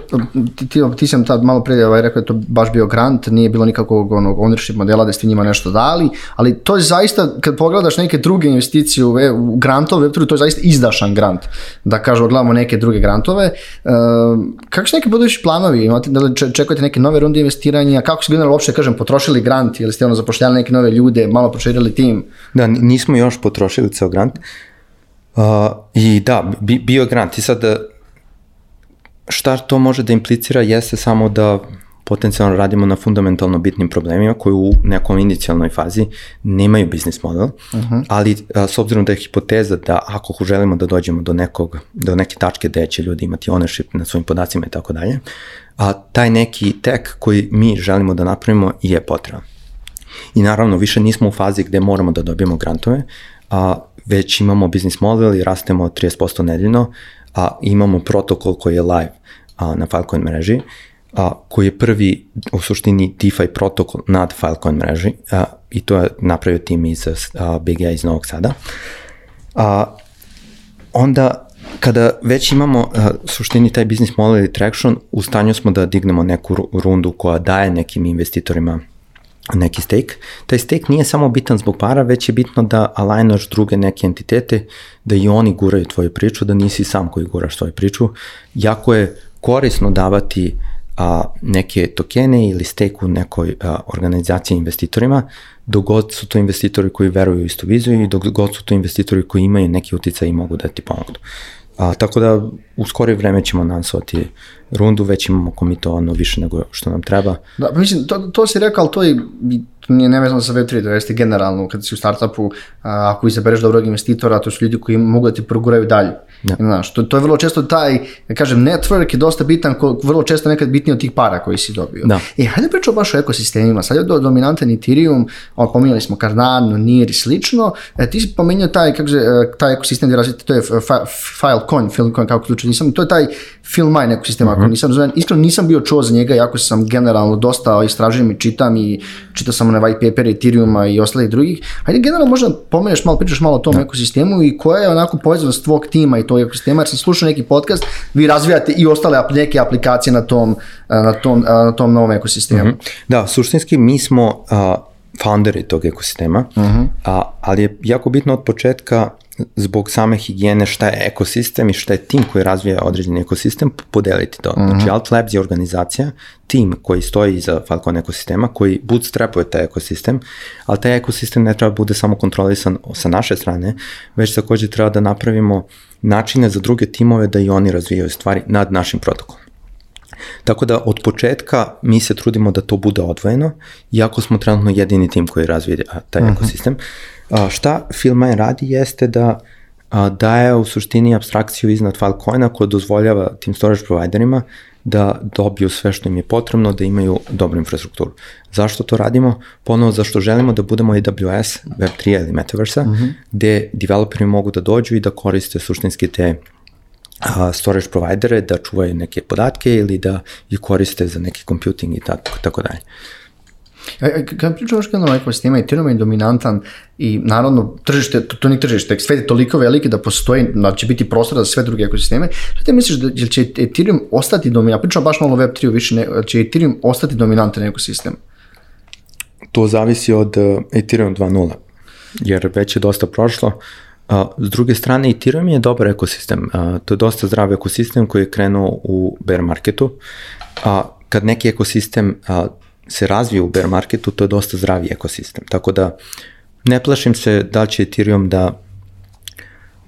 ti, ti, ti sam tad malo pre ovaj, rekao da to baš bio grant, nije bilo nikakvog onog ownership modela da ste njima nešto dali, ali to je zaista, kad pogledaš neke druge investicije u, u grantove, to je zaista izdašan grant, da kažemo, gledamo neke druge grantove. Um, kako su neki budući planovi? Imate, da li čekujete neke nove runde investiranja? Kako su generalno uopšte, kažem, potrošili grant ili ste ono zapošljali neke nove ljude, malo proširili tim? Da, nismo još potrošili ceo grant. Uh, I da, bi, bio grant. I sad šta to može da implicira jeste samo da potencijalno radimo na fundamentalno bitnim problemima koji u nekom inicijalnoj fazi nemaju biznis model, uh mhm. -huh. ali a, s obzirom da je hipoteza da ako želimo da dođemo do nekog, do neke tačke gde će ljudi imati ownership na svojim podacima i tako dalje, a taj neki tek koji mi želimo da napravimo je potreban. I naravno, više nismo u fazi gde moramo da dobijemo grantove, a već imamo biznis model i rastemo 30% nedeljno, a imamo protokol koji je live a, na Filecoin mreži, a, koji je prvi u suštini DeFi protokol nad Filecoin mreži a, i to je napravio tim iz a, BGA iz Novog Sada. A, onda kada već imamo a, suštini taj business model i traction, u stanju smo da dignemo neku rundu koja daje nekim investitorima neki stake. Taj stake nije samo bitan zbog para, već je bitno da alignaš druge neke entitete, da i oni guraju tvoju priču, da nisi sam koji guraš svoju priču. Jako je korisno davati a, neke tokene ili stake u nekoj a, organizaciji investitorima, dok god su to investitori koji veruju u istu viziju i dok god su to investitori koji imaju neki uticaj i mogu da ti pomognu. A, tako da u skorije vreme ćemo nansovati rundu, već imamo komitovano više nego što nam treba. Da, pa mislim, to, to si rekao, ali to je nije nevezano sa Web3, to jeste generalno, kada si u startupu, a, ako izabereš dobrog investitora, to su ljudi koji mogu da ti proguraju dalje. Ja. Znaš, to, to je vrlo često taj, da kažem, network je dosta bitan, ko, vrlo često nekad bitniji od tih para koji si dobio. Da. E, hajde pričamo baš o ekosistemima. Sad je do, dominantan Ethereum, on, pominjali smo Cardano, NIR i slično. E, ti si pominjao taj, kako se, e, taj ekosistem gdje razvijete, to je Filecoin, Filecoin, kako ključe, nisam, to je taj Filmine ekosistem, mm -hmm. ako mhm. nisam zven, iskreno nisam bio čuo za njega, jako sam generalno dosta istražujem i čitam i čitao sam one white paper Ethereuma i ostalih drugih. Hajde generalno možda pomeneš malo, pričaš malo o tom da. ekosistemu i koja je onako povezanost tvog tima i tog ekosistema, jer sam slušao neki podcast, vi razvijate i ostale neke aplikacije na tom, na tom, na tom novom ekosistemu. Mm -hmm. Da, suštinski mi smo uh, founderi tog ekosistema, uh mhm. -huh. a, ali je jako bitno od početka zbog same higijene šta je ekosistem i šta je tim koji razvija određeni ekosistem, podeliti to. Mm -hmm. Znači Alt Labs je organizacija, tim koji stoji iza Falcon ekosistema, koji bootstrapuje taj ekosistem, ali taj ekosistem ne treba bude samo kontrolisan sa naše strane, već takođe treba da napravimo načine za druge timove da i oni razvijaju stvari nad našim protokolom. Tako da od početka mi se trudimo da to bude odvojeno, iako smo trenutno jedini tim koji razvije taj uh mhm. -huh. ekosistem. A, šta Filmine radi jeste da a, daje u suštini abstrakciju iznad Filecoina koja dozvoljava tim storage providerima da dobiju sve što im je potrebno, da imaju dobru infrastrukturu. Zašto to radimo? Ponovo zašto želimo da budemo AWS, Web3 ili Metaversa, mhm. -huh. gde developeri mogu da dođu i da koriste suštinski te a, storage providere da čuvaju neke podatke ili da ih koriste za neki computing i tako, tako dalje. Kad pričamo što na ekosistema i Ethereum je dominantan i naravno tržište, to, to nije tržište, svet je toliko veliki da postoji, da će biti prostor za sve druge ekosisteme. Šta ti misliš da će Ethereum ostati dominantan? Pričamo baš malo o Web3 više, ne, će Ethereum ostati dominantan ekosistem? To zavisi od uh, Ethereum 2.0, jer već je dosta prošlo. A, s druge strane, Ethereum je dobar ekosistem. A, to je dosta zdrav ekosistem koji je krenuo u bear marketu. A, kad neki ekosistem a, se razvije u bear marketu, to je dosta zdravi ekosistem. Tako da ne plašim se da će Ethereum da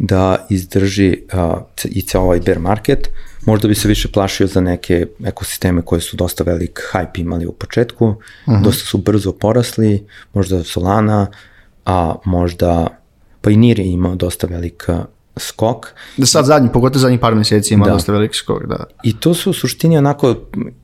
da izdrži a, i ceo ovaj bear market. Možda bi se više plašio za neke ekosisteme koje su dosta velik hype imali u početku, uh mhm. -huh. dosta su brzo porasli, možda Solana, a možda pa i Nir je imao dosta velika skok. Da sad zadnji, pogotovo zadnjih par meseci ima da. dosta veliki skok, da. I to su u suštini onako,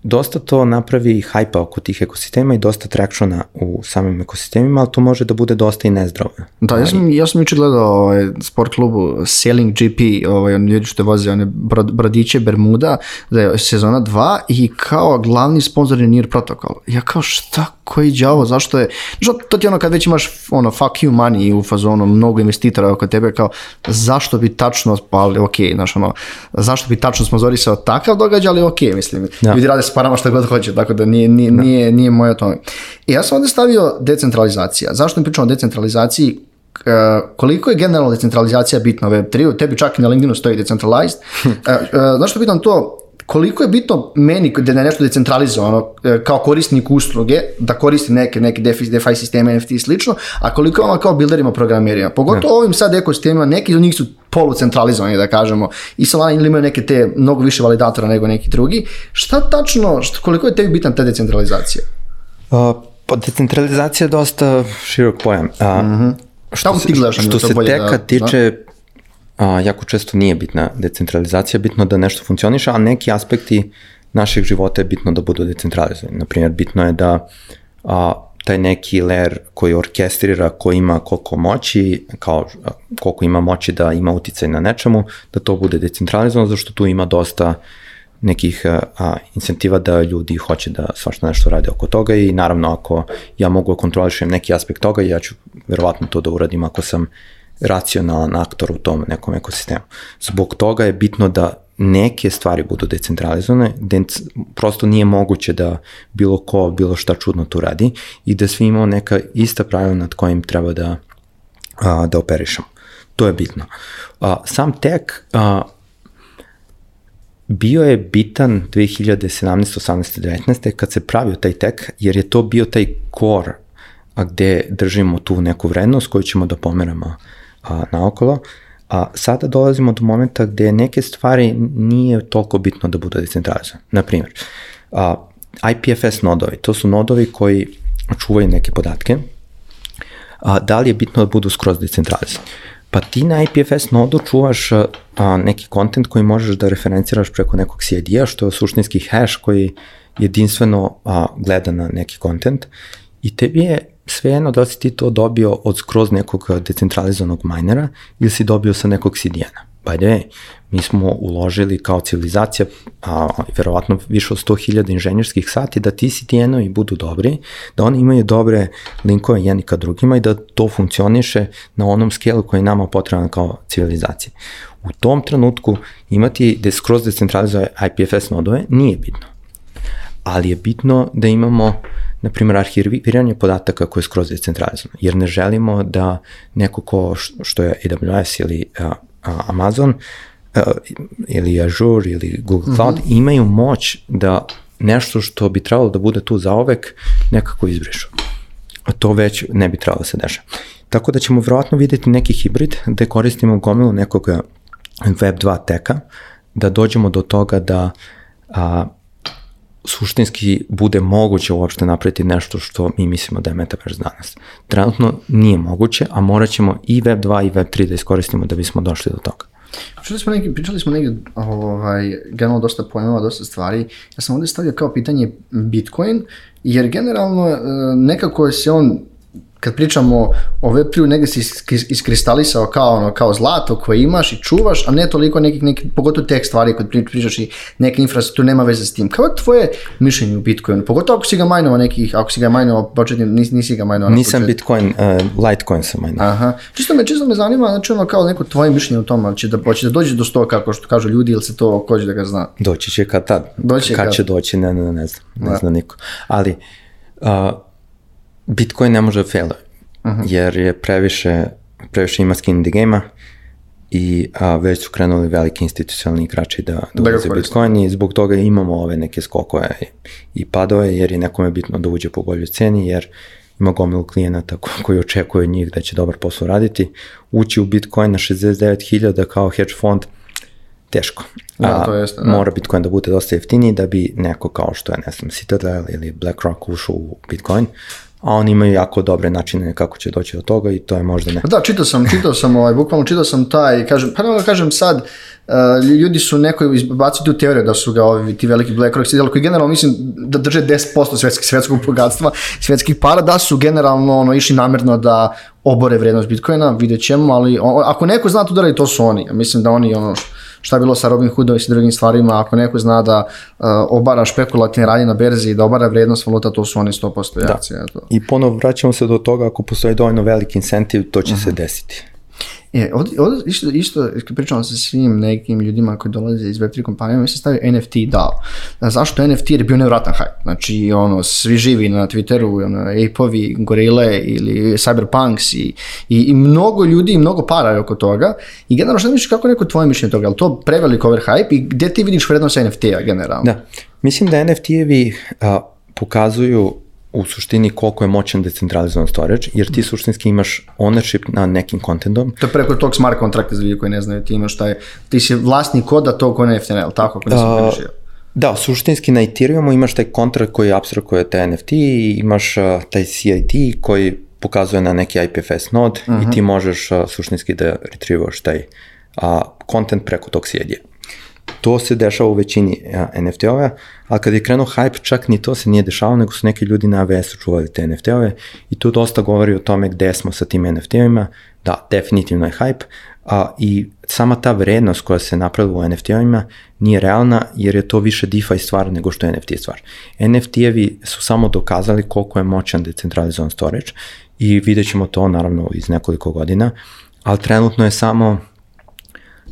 dosta to napravi hajpa oko tih ekosistema i dosta trakšona u samim ekosistemima, ali to može da bude dosta i nezdravo. Da, ja sam, ja sam juče gledao ovaj, sport klubu Sailing GP, ovaj, on ljudi što voze one brodiće Bermuda, da je sezona 2 i kao glavni sponsor je NIR protokol. Ja kao šta, koji đavo, zašto je, što to ti ono kad već imaš ono fuck you money u fazonu mnogo investitora oko tebe, kao zašto bi tačno, pa ali ok, znaš ono, zašto bi tačno sponzorisao takav događaj, ali ok, mislim, da. ljudi rade s parama što god hoće, tako da nije, nije, da. nije, nije moje to. I ja sam ovde stavio decentralizacija. Zašto mi pričam o decentralizaciji? koliko je generalna decentralizacija bitna u Web3, tebi čak i na LinkedInu stoji decentralized. Zašto pitam to? Koliko je bitno meni da je nešto decentralizovano e, kao korisnik usluge, da koristi neke, neke DeFi, DeFi sisteme, NFT i slično, a koliko je ono kao builderima, programerima. Pogotovo ne. ovim sad ekosistemima, neki od njih su polucentralizovani, da kažemo, i Solana ili imaju neke te mnogo više validatora nego neki drugi. Šta tačno, šta, koliko je tebi bitan ta decentralizacija? Uh, pa decentralizacija je dosta širok pojam. Uh, mm -hmm. Što, se, što se teka da, tiče da? A, jako često nije bitna decentralizacija, bitno da nešto funkcioniše, a neki aspekti našeg života je bitno da budu decentralizovani. Naprimjer, bitno je da a, taj neki layer koji orkestrira, koji ima koliko moći, kao koliko ima moći da ima uticaj na nečemu, da to bude decentralizovano, zašto tu ima dosta nekih a, incentiva da ljudi hoće da svašta nešto rade oko toga i naravno ako ja mogu da kontrolišem neki aspekt toga, ja ću verovatno to da uradim ako sam racionalan aktor u tom nekom ekosistemu. Zbog toga je bitno da neke stvari budu decentralizovane, da prosto nije moguće da bilo ko bilo šta čudno tu radi i da svi imamo neka ista pravila nad kojim treba da, a, da operišemo. To je bitno. A, sam tek a, bio je bitan 2017, 18, 19. kad se pravio taj tek, jer je to bio taj core a gde držimo tu neku vrednost koju ćemo da pomeramo a, naokolo, a sada dolazimo do momenta gde neke stvari nije toliko bitno da budu decentralizovane. Naprimjer, a, IPFS nodovi, to su nodovi koji čuvaju neke podatke, a, da li je bitno da budu skroz decentralizovani? Pa ti na IPFS nodu čuvaš a, neki kontent koji možeš da referenciraš preko nekog CID-a, što je suštinski hash koji jedinstveno a, gleda na neki kontent i tebi je svejedno da si ti to dobio od skroz nekog decentralizovanog minera ili si dobio sa nekog CDN-a. By the way, mi smo uložili kao civilizacija a, verovatno više od 100.000 inženjerskih sati da ti CDN-ovi budu dobri, da oni imaju dobre linkove jedni ka drugima i da to funkcioniše na onom skelu koji je nama potreban kao civilizacija. U tom trenutku imati da skroz decentralizuje IPFS nodove nije bitno. Ali je bitno da imamo na primjer, arhiviranje podataka koje je skroz decentralizovano, jer ne želimo da neko ko što je AWS ili a, a, Amazon a, ili Azure ili Google Cloud mm -hmm. imaju moć da nešto što bi trebalo da bude tu zaovek nekako izbrišu. A to već ne bi trebalo da se dešava. Tako da ćemo vjerojatno videti neki hibrid gde koristimo gomilu nekog Web 2 teka, da dođemo do toga da a, suštinski bude moguće uopšte napraviti nešto što mi mislimo da je Metaverse danas. Trenutno nije moguće, a morat ćemo i Web 2 i Web 3 da iskoristimo da bismo došli do toga. Pričali smo, neki, pričali smo neki, ovaj, generalno dosta pojmova, dosta stvari. Ja sam ovde stavio kao pitanje Bitcoin, jer generalno e, nekako se on kad pričamo o Web3 negde se iskristalisao kao, ono, kao zlato koje imaš i čuvaš, a ne toliko nekih, nekih pogotovo tek stvari kad pričaš i neke infrastrukture nema veze s tim. Kao je tvoje mišljenje u Bitcoinu? Pogotovo ako si ga majnova nekih, ako si ga majnova početni, nis, nisi ga majnova Nisam početni. Bitcoin, uh, Litecoin sam majnova. Aha. Čisto me, čisto me zanima, znači ono kao neko tvoje mišljenje u tom, ali će da, hoće da dođe do sto kako što kažu ljudi ili se to ko da ga zna? Doći će kad tad. Doći kad, kad će doći, ne, ne, ne znam, ne da. zna niko. Ali, uh, Bitcoin ne može da failuje, uh -huh. jer je previše, previše ima skin in the game-a i a, već su krenuli veliki institucionalni igrači da, da, da ulaze Bitcoin i zbog toga imamo ove neke skokove i padove jer je nekome bitno da uđe po boljoj ceni jer ima gomilu klijenata koji očekuju od njih da će dobar posao raditi. Ući u Bitcoin na 69.000 kao hedge fond teško. Da, to jeste, da. Mora Bitcoin da bude dosta jeftiniji da bi neko kao što je, ne znam, Citadel ili BlackRock ušao u Bitcoin, a oni imaju jako dobre načine kako će doći do toga i to je možda ne. Da, čitao sam, čitao sam, ovaj, bukvalno čitao sam taj, kažem, pa da kažem sad, uh, ljudi su neko izbacili tu teoriju da su ga ovi, ti veliki BlackRock sidjeli, koji generalno mislim da drže 10% svetskih, svetskog bogatstva, svetskih para, da su generalno ono, išli namerno da obore vrednost Bitcoina, vidjet ćemo, ali on, ako neko zna to da radi, to su oni. Mislim da oni ono, šta je bilo sa Robin Hoodom i sa drugim stvarima, ako neko zna da uh, obara špekulativne radnje na berzi i da obara vrednost valuta, to su oni 100% da. akcije. Da. I ponovo vraćamo se do toga, ako postoji dovoljno veliki incentiv, to će uh -huh. se mhm. desiti. E, ovdje, ovdje isto, isto pričamo sa svim nekim ljudima koji dolaze iz Web3 kompanije, mi se stavio NFT DAO. Zašto NFT? Jer je bio nevratan hype. Znači, ono, svi živi na Twitteru, ono, Ape-ovi, Gorile ili Cyberpunks i, i, i mnogo ljudi i mnogo para oko toga. I generalno, što misliš, kako je neko tvoje mišljenje toga? Je to prevelik overhype i gde ti vidiš vrednost NFT-a generalno? Da, mislim da NFT-evi pokazuju u suštini koliko je moćan decentralizovan storage, jer ti suštinski imaš ownership na nekim contentom. To je preko tog smart kontrakta za ljudi koji ne znaju, ti imaš taj, ti si vlasnik koda tog NFT, tako ako nisam uh, Da, suštinski na Ethereumu imaš taj kontrakt koji abstrakuje taj NFT i imaš uh, taj CID koji pokazuje na neki IPFS node uh -huh. i mhm. ti možeš uh, suštinski da retrievaš taj uh, content preko tog CID-a. To se dešava u većini NFT-ove, ali kad je krenuo hype, čak ni to se nije dešavalo, nego su neki ljudi na AWS-u čuvali te NFT-ove i tu dosta govori o tome gde smo sa tim NFT-ovima, da, definitivno je hype, a, i sama ta vrednost koja se napravila u NFT-ovima nije realna jer je to više DeFi stvar nego što je NFT stvar. NFT-evi su samo dokazali koliko je moćan decentralizovan storage i vidjet ćemo to naravno iz nekoliko godina, ali trenutno je samo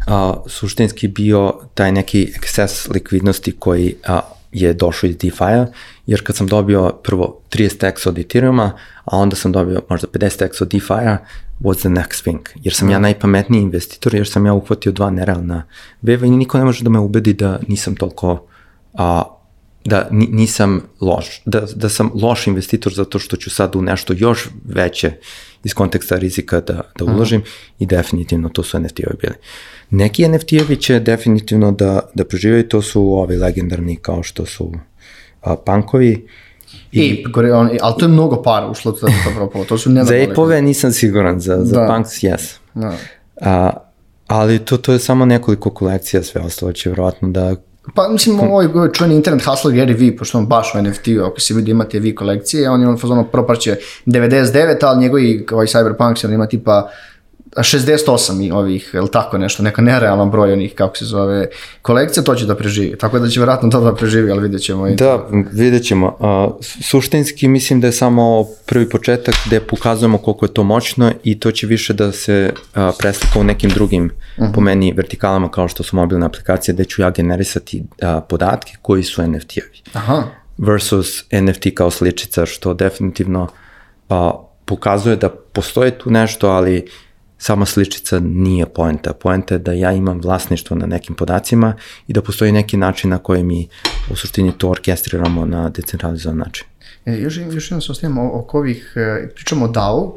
a, suštinski bio taj neki ekses likvidnosti koji a, je došao iz DeFi-a, jer kad sam dobio prvo 30x od Ethereum-a, a onda sam dobio možda 50x od DeFi-a, what's the next thing? Jer sam ja najpametniji investitor, jer sam ja uhvatio dva nerealna veva i niko ne može da me ubedi da nisam toliko a, da nisam loš, da, da sam loš investitor zato što ću sad u nešto još veće iz konteksta rizika da, da uložim Aha. i definitivno to su NFT-ovi bili. Neki NFT-ovi će definitivno da, da preživaju, to su ovi legendarni kao što su a, punkovi, I, I gore, on, ali to je mnogo para ušlo to, to, to su ne Za ape nisam siguran, za, za da. punks yes. Da. A, ali to, to je samo nekoliko kolekcija, sve ostalo će vjerojatno da Pa mislim, ovaj, ovaj čuveni internet hustler Gary V, pošto on baš u NFT-u, ako se vidi imate V kolekcije, on je on fazono proparće 99, ali njegovi ovaj Cyberpunk on ima tipa 68 i ovih, ili tako nešto, neka nerealan broj onih, kako se zove, kolekcija, to će da preživi. Tako da će vjerojatno to da preživi, ali vidjet ćemo. I da, vidjet ćemo. Uh, suštinski mislim da je samo prvi početak gde pokazujemo koliko je to moćno i to će više da se uh, preslika u nekim drugim, uh mhm. -huh. po meni, vertikalama kao što su mobilne aplikacije, gde ću ja generisati uh, podatke koji su NFT-ovi. Aha. versus NFT kao sličica, što definitivno a, pokazuje da postoje tu nešto, ali sama sličica nije poenta. Poenta je da ja imam vlasništvo na nekim podacima i da postoji neki način na koji mi u suštini to orkestriramo na decentralizovan način. E, još, još jedno se ostavimo oko ovih, e, pričamo o DAO,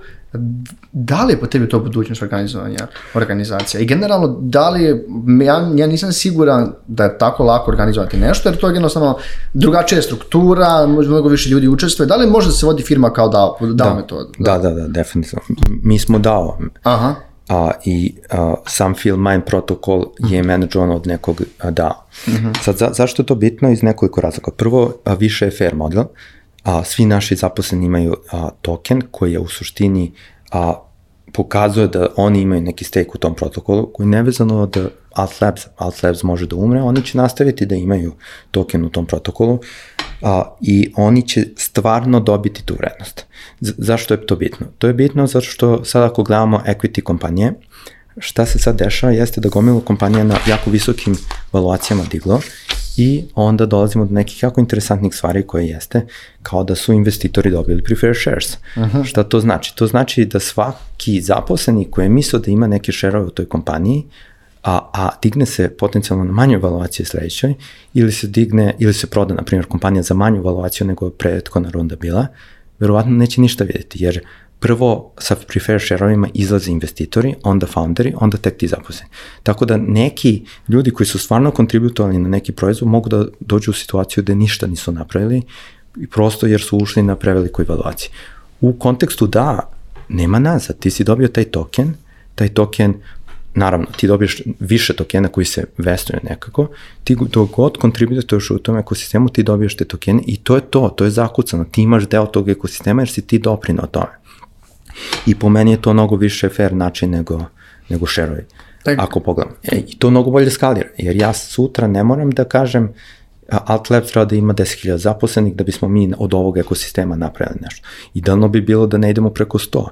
da li je po tebi to budućnost organizovanja organizacija? I generalno, da li je, ja, ja nisam siguran da je tako lako organizovati nešto, jer to je jednostavno drugačija struktura, možda mnogo više ljudi učestvuje. Da li može da se vodi firma kao DAO, DAO da, metoda? Da, da, da, definitivno. Mi smo DAO. Aha. A, I a, sam Mine protokol je menadžovan od nekog DAO. Mhm. -huh. Sad, za, zašto je to bitno? Iz nekoliko razloga. Prvo, a, više je fair model. A, svi naši zaposleni imaju a, token koji je u suštini a, pokazuje da oni imaju neki stake u tom protokolu koji nevezano od Alt Labs, Alt Labs može da umre, oni će nastaviti da imaju token u tom protokolu a, i oni će stvarno dobiti tu vrednost. Z zašto je to bitno? To je bitno zato što sad ako gledamo equity kompanije, šta se sad dešava jeste da gomilu kompanija na jako visokim valuacijama diglo i onda dolazimo do nekih jako interesantnih stvari koje jeste kao da su investitori dobili preferred shares. Uh -huh. Šta to znači? To znači da svaki zaposleni koji je mislio da ima neke šerove u toj kompaniji, a, a digne se potencijalno na manju evaluaciju sledećoj, ili se digne, ili se proda, na primjer, kompanija za manju evaluaciju nego je prethodna runda bila, verovatno neće ništa vidjeti, jer prvo sa preferred share-ovima izlaze investitori, onda founderi, onda tek ti zaposleni. Tako da neki ljudi koji su stvarno kontributovali na neki proizvod mogu da dođu u situaciju da ništa nisu napravili prosto jer su ušli na prevelikoj evaluaciji. U kontekstu da, nema nazad, ti si dobio taj token, taj token naravno, ti dobiješ više tokena koji se vestuju nekako, ti dok god kontributuješ u tom ekosistemu, ti dobiješ te tokene i to je to, to je zakucano, ti imaš deo tog ekosistema jer si ti doprinao tome. I po meni je to mnogo više fair način nego, nego šerovi. Tak. Ako pogledam. E, I to mnogo bolje skalira, jer ja sutra ne moram da kažem Alt Lab treba da ima 10.000 zaposlenih da bismo mi od ovog ekosistema napravili nešto. Idealno bi bilo da ne idemo preko 100,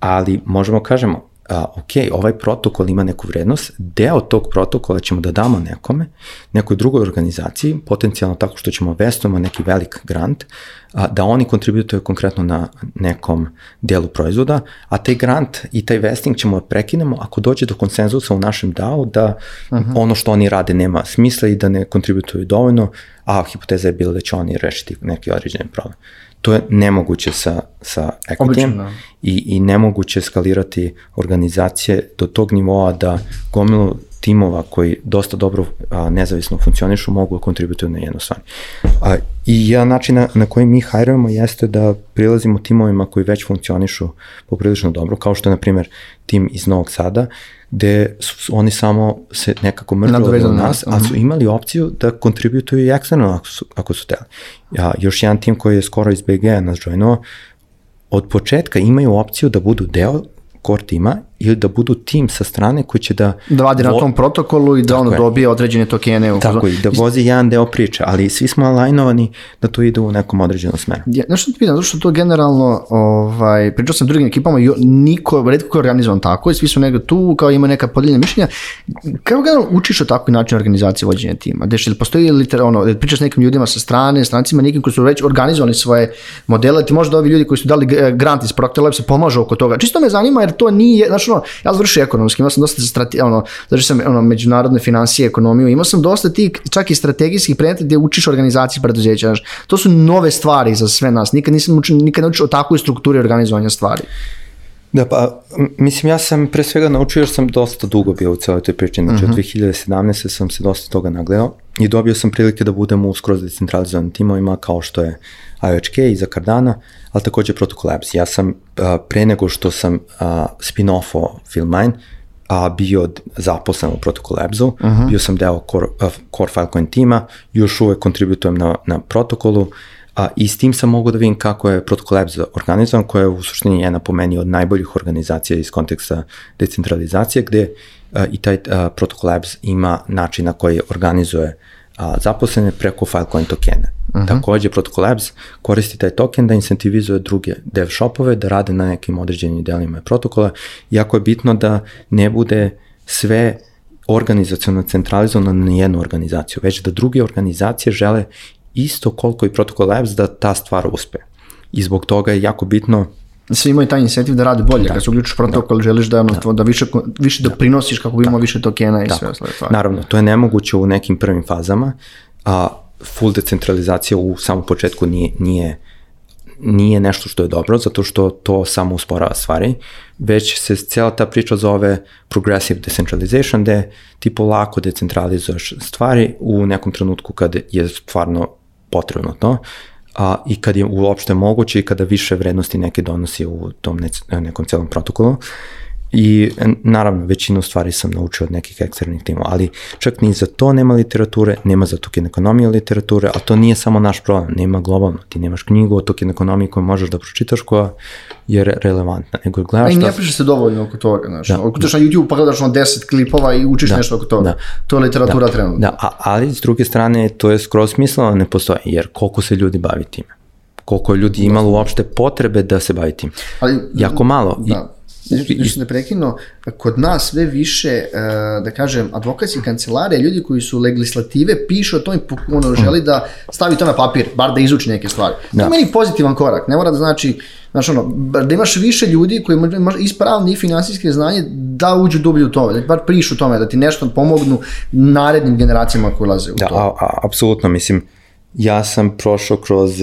ali možemo kažemo, a, ok, ovaj protokol ima neku vrednost, deo tog protokola ćemo da damo nekome, nekoj drugoj organizaciji, potencijalno tako što ćemo vestujemo neki velik grant, a, da oni kontributuju konkretno na nekom delu proizvoda, a taj grant i taj vesting ćemo da prekinemo ako dođe do konsenzusa u našem DAO da uh mhm. -huh. ono što oni rade nema smisla i da ne kontributuju dovoljno, a hipoteza je bila da će oni rešiti neki određeni problem to je nemoguće sa, sa equity da. i, i nemoguće skalirati organizacije do tog nivoa da gomilu timova koji dosta dobro a, nezavisno funkcionišu mogu da kontributuju na jedno stvar. A, I jedan način na, na koji mi hajrujemo jeste da prilazimo timovima koji već funkcionišu poprilično dobro, kao što je, na primjer, tim iz Novog Sada, gde su oni samo se nekako mržali od nas, a su imali opciju da kontributuju i eksterno ako su, ako su teli. Ja, još jedan tim koji je skoro iz BG nas joinuo, od početka imaju opciju da budu deo core tima ili da budu tim sa strane koji će da... Da vadi na tom protokolu i da ono je. dobije određene tokene. U Tako i da vozi jedan deo priče, ali svi smo alajnovani da to ide u nekom određenom smeru. Ja, znaš što ti pitan, zato što to generalno, ovaj, pričao sam drugim ekipama, i niko, redko je organizovan tako i svi su negde tu, kao ima neka podeljena mišljenja. Kako generalno učiš o takvoj način organizacije vođenja tima? Deš, ili postoji liter, ono, da pričaš s nekim ljudima sa strane, strancima, nekim koji su već organizovali svoje modele, ti možda ovi ljudi koji su dali grant iz Procter Labs pomažu oko toga. Čisto me zanima jer to nije, znači ono, ja završio ekonomski, imao sam dosta strate, ono, znači sam ono, međunarodne financije, ekonomiju, imao sam dosta ti čak i strategijskih predmeta gdje učiš organizaciju preduzeća, znači, to su nove stvari za sve nas, nikad nisam učio, nikad ne učio o takvoj strukturi organizovanja stvari. Da, pa, mislim, ja sam pre svega naučio jer sam dosta dugo bio u celoj toj priči, znači uh -huh. od 2017. Mhm. sam se dosta toga nagledao i dobio sam prilike da budem u skroz decentralizovanim timovima kao što je IOHK iza Cardana, ali takođe Protocol Labs. Ja sam a, pre nego što sam a, spin-offo Filmine, a bio zaposlen u Protocol Labsu, uh -huh. bio sam deo Core, uh, core Filecoin tima, još uvek kontributujem na, na protokolu, a, i s tim sam mogu da vidim kako je Protocol Labs organizovan, koja je u suštini jedna po meni od najboljih organizacija iz konteksta decentralizacije, gde a, i taj a, Protocol Labs ima način na koji organizuje a, zaposlene preko Filecoin tokena. Uh mhm. -huh. Takođe, Protocol Labs koristi taj token da incentivizuje druge dev shopove da rade na nekim određenim delima protokola. Jako je bitno da ne bude sve organizacijalno centralizovano na jednu organizaciju, već da druge organizacije žele isto koliko i Protocol Labs da ta stvar uspe. I zbog toga je jako bitno svi imaju taj incentiv da rade bolje, da. kad se uključiš protokol, da. želiš da, da. da više, više doprinosiš kako bi imao da. više tokena i da. sve ostale stvari. Naravno, to je nemoguće u nekim prvim fazama, a full decentralizacija u samom početku nije, nije nije nešto što je dobro, zato što to samo usporava stvari, već se cijela ta priča zove progressive decentralization, gde ti polako decentralizuješ stvari u nekom trenutku kad je stvarno potrebno to a, i kad je uopšte moguće i kada više vrednosti neke donosi u tom ne, nekom celom protokolu. I naravno, većinu stvari sam naučio od nekih eksternih timova, ali čak ni za to nema literature, nema za token ekonomije literature, a to nije samo naš problem, nema globalno. Ti nemaš knjigu o token ekonomiji koju možeš da pročitaš koja je relevantna. Nego gledaš I ne piše se dovoljno oko toga, znaš. Da, oko da. na YouTube pa gledaš ono 10 klipova i učiš da, nešto oko toga. Da, to je literatura da, trenutno. Da, a, ali s druge strane to je skroz smisleno ne postoje, jer koliko se ljudi bavi time koliko je ljudi imalo uopšte potrebe da se bavi tim. Ali, jako malo. Da. Nešto ne prekino, kod nas sve više, e, da kažem, advokatski kancelare, ljudi koji su legislative, pišu o tome, ono, želi da stavi to na papir, bar da izuči neke stvari. Da. To je meni pozitivan korak, ne mora da znači, znači ono, da imaš više ljudi koji imaš ispravni i finansijske znanje da uđu dublje u tome, da bar prišu tome, da ti nešto pomognu narednim generacijama koji ulaze u da, to. Da, apsolutno, mislim, ja sam prošao kroz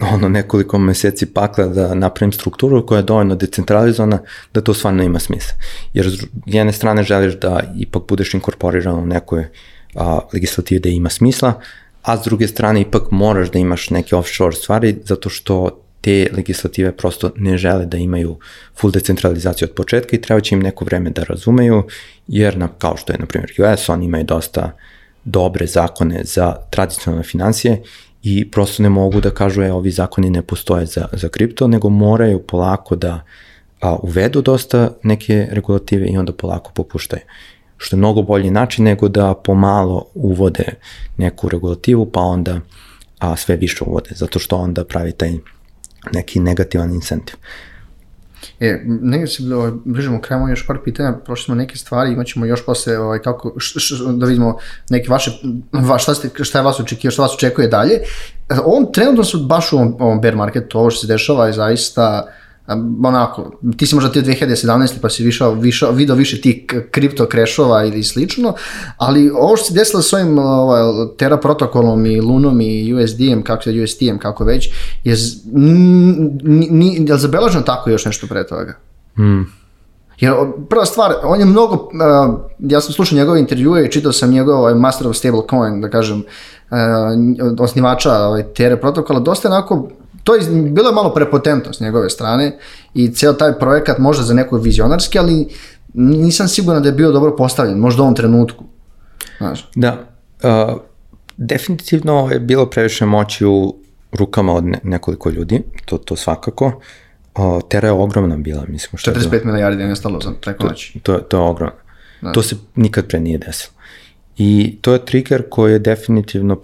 ono nekoliko meseci pakla da napravim strukturu koja je dovoljno decentralizovana da to stvarno ima smisla. Jer s jedne strane želiš da ipak budeš inkorporiran u nekoj a, legislativi da ima smisla, a s druge strane ipak moraš da imaš neke offshore stvari zato što te legislative prosto ne žele da imaju full decentralizaciju od početka i treba će im neko vreme da razumeju, jer na, kao što je na primjer US, oni imaju dosta dobre zakone za tradicionalne financije i prosto ne mogu da kažu e, ovi zakoni ne postoje za, za kripto, nego moraju polako da a, uvedu dosta neke regulative i onda polako popuštaju. Što je mnogo bolji način nego da pomalo uvode neku regulativu pa onda a, sve više uvode, zato što onda pravi taj neki negativan incentiv. E, negdje se ovaj, bližimo krajemo još par pitanja, prošli smo neke stvari, imat ćemo još posle ovaj, kako, š, š, da vidimo neke vaše, va, šta, ste, šta je vas očekio, šta vas očekuje dalje. E, on trenutno su baš u ovom, ovom bear marketu, ovo što se dešava je zaista onako, ti si možda ti 2017. pa si višao, višao, video više tih kripto krešova ili slično, ali ovo što se desilo s ovim ovaj, Terra protokolom i Lunom i USD-em, kako se USD-em, kako već, je, je li zabeleženo tako još nešto pre toga? Hmm. Jer prva stvar, on je mnogo, uh, ja sam slušao njegove intervjue i čitao sam njegov ovaj, Master of Stablecoin, da kažem, uh, osnivača ovaj, Terra protokola, dosta onako to je bilo je malo prepotentno s njegove strane i ceo taj projekat možda za neko vizionarski, ali nisam siguran da je bio dobro postavljen, možda u ovom trenutku. Znaš. Da, uh, definitivno je bilo previše moći u rukama od ne, nekoliko ljudi, to, to svakako. Uh, Tera je ogromna bila, mislim. Što 45 je milijardi je nestalo za preko noći. To, to, to je ogromno. Da. To se nikad pre nije desilo. I to je trigger koji je definitivno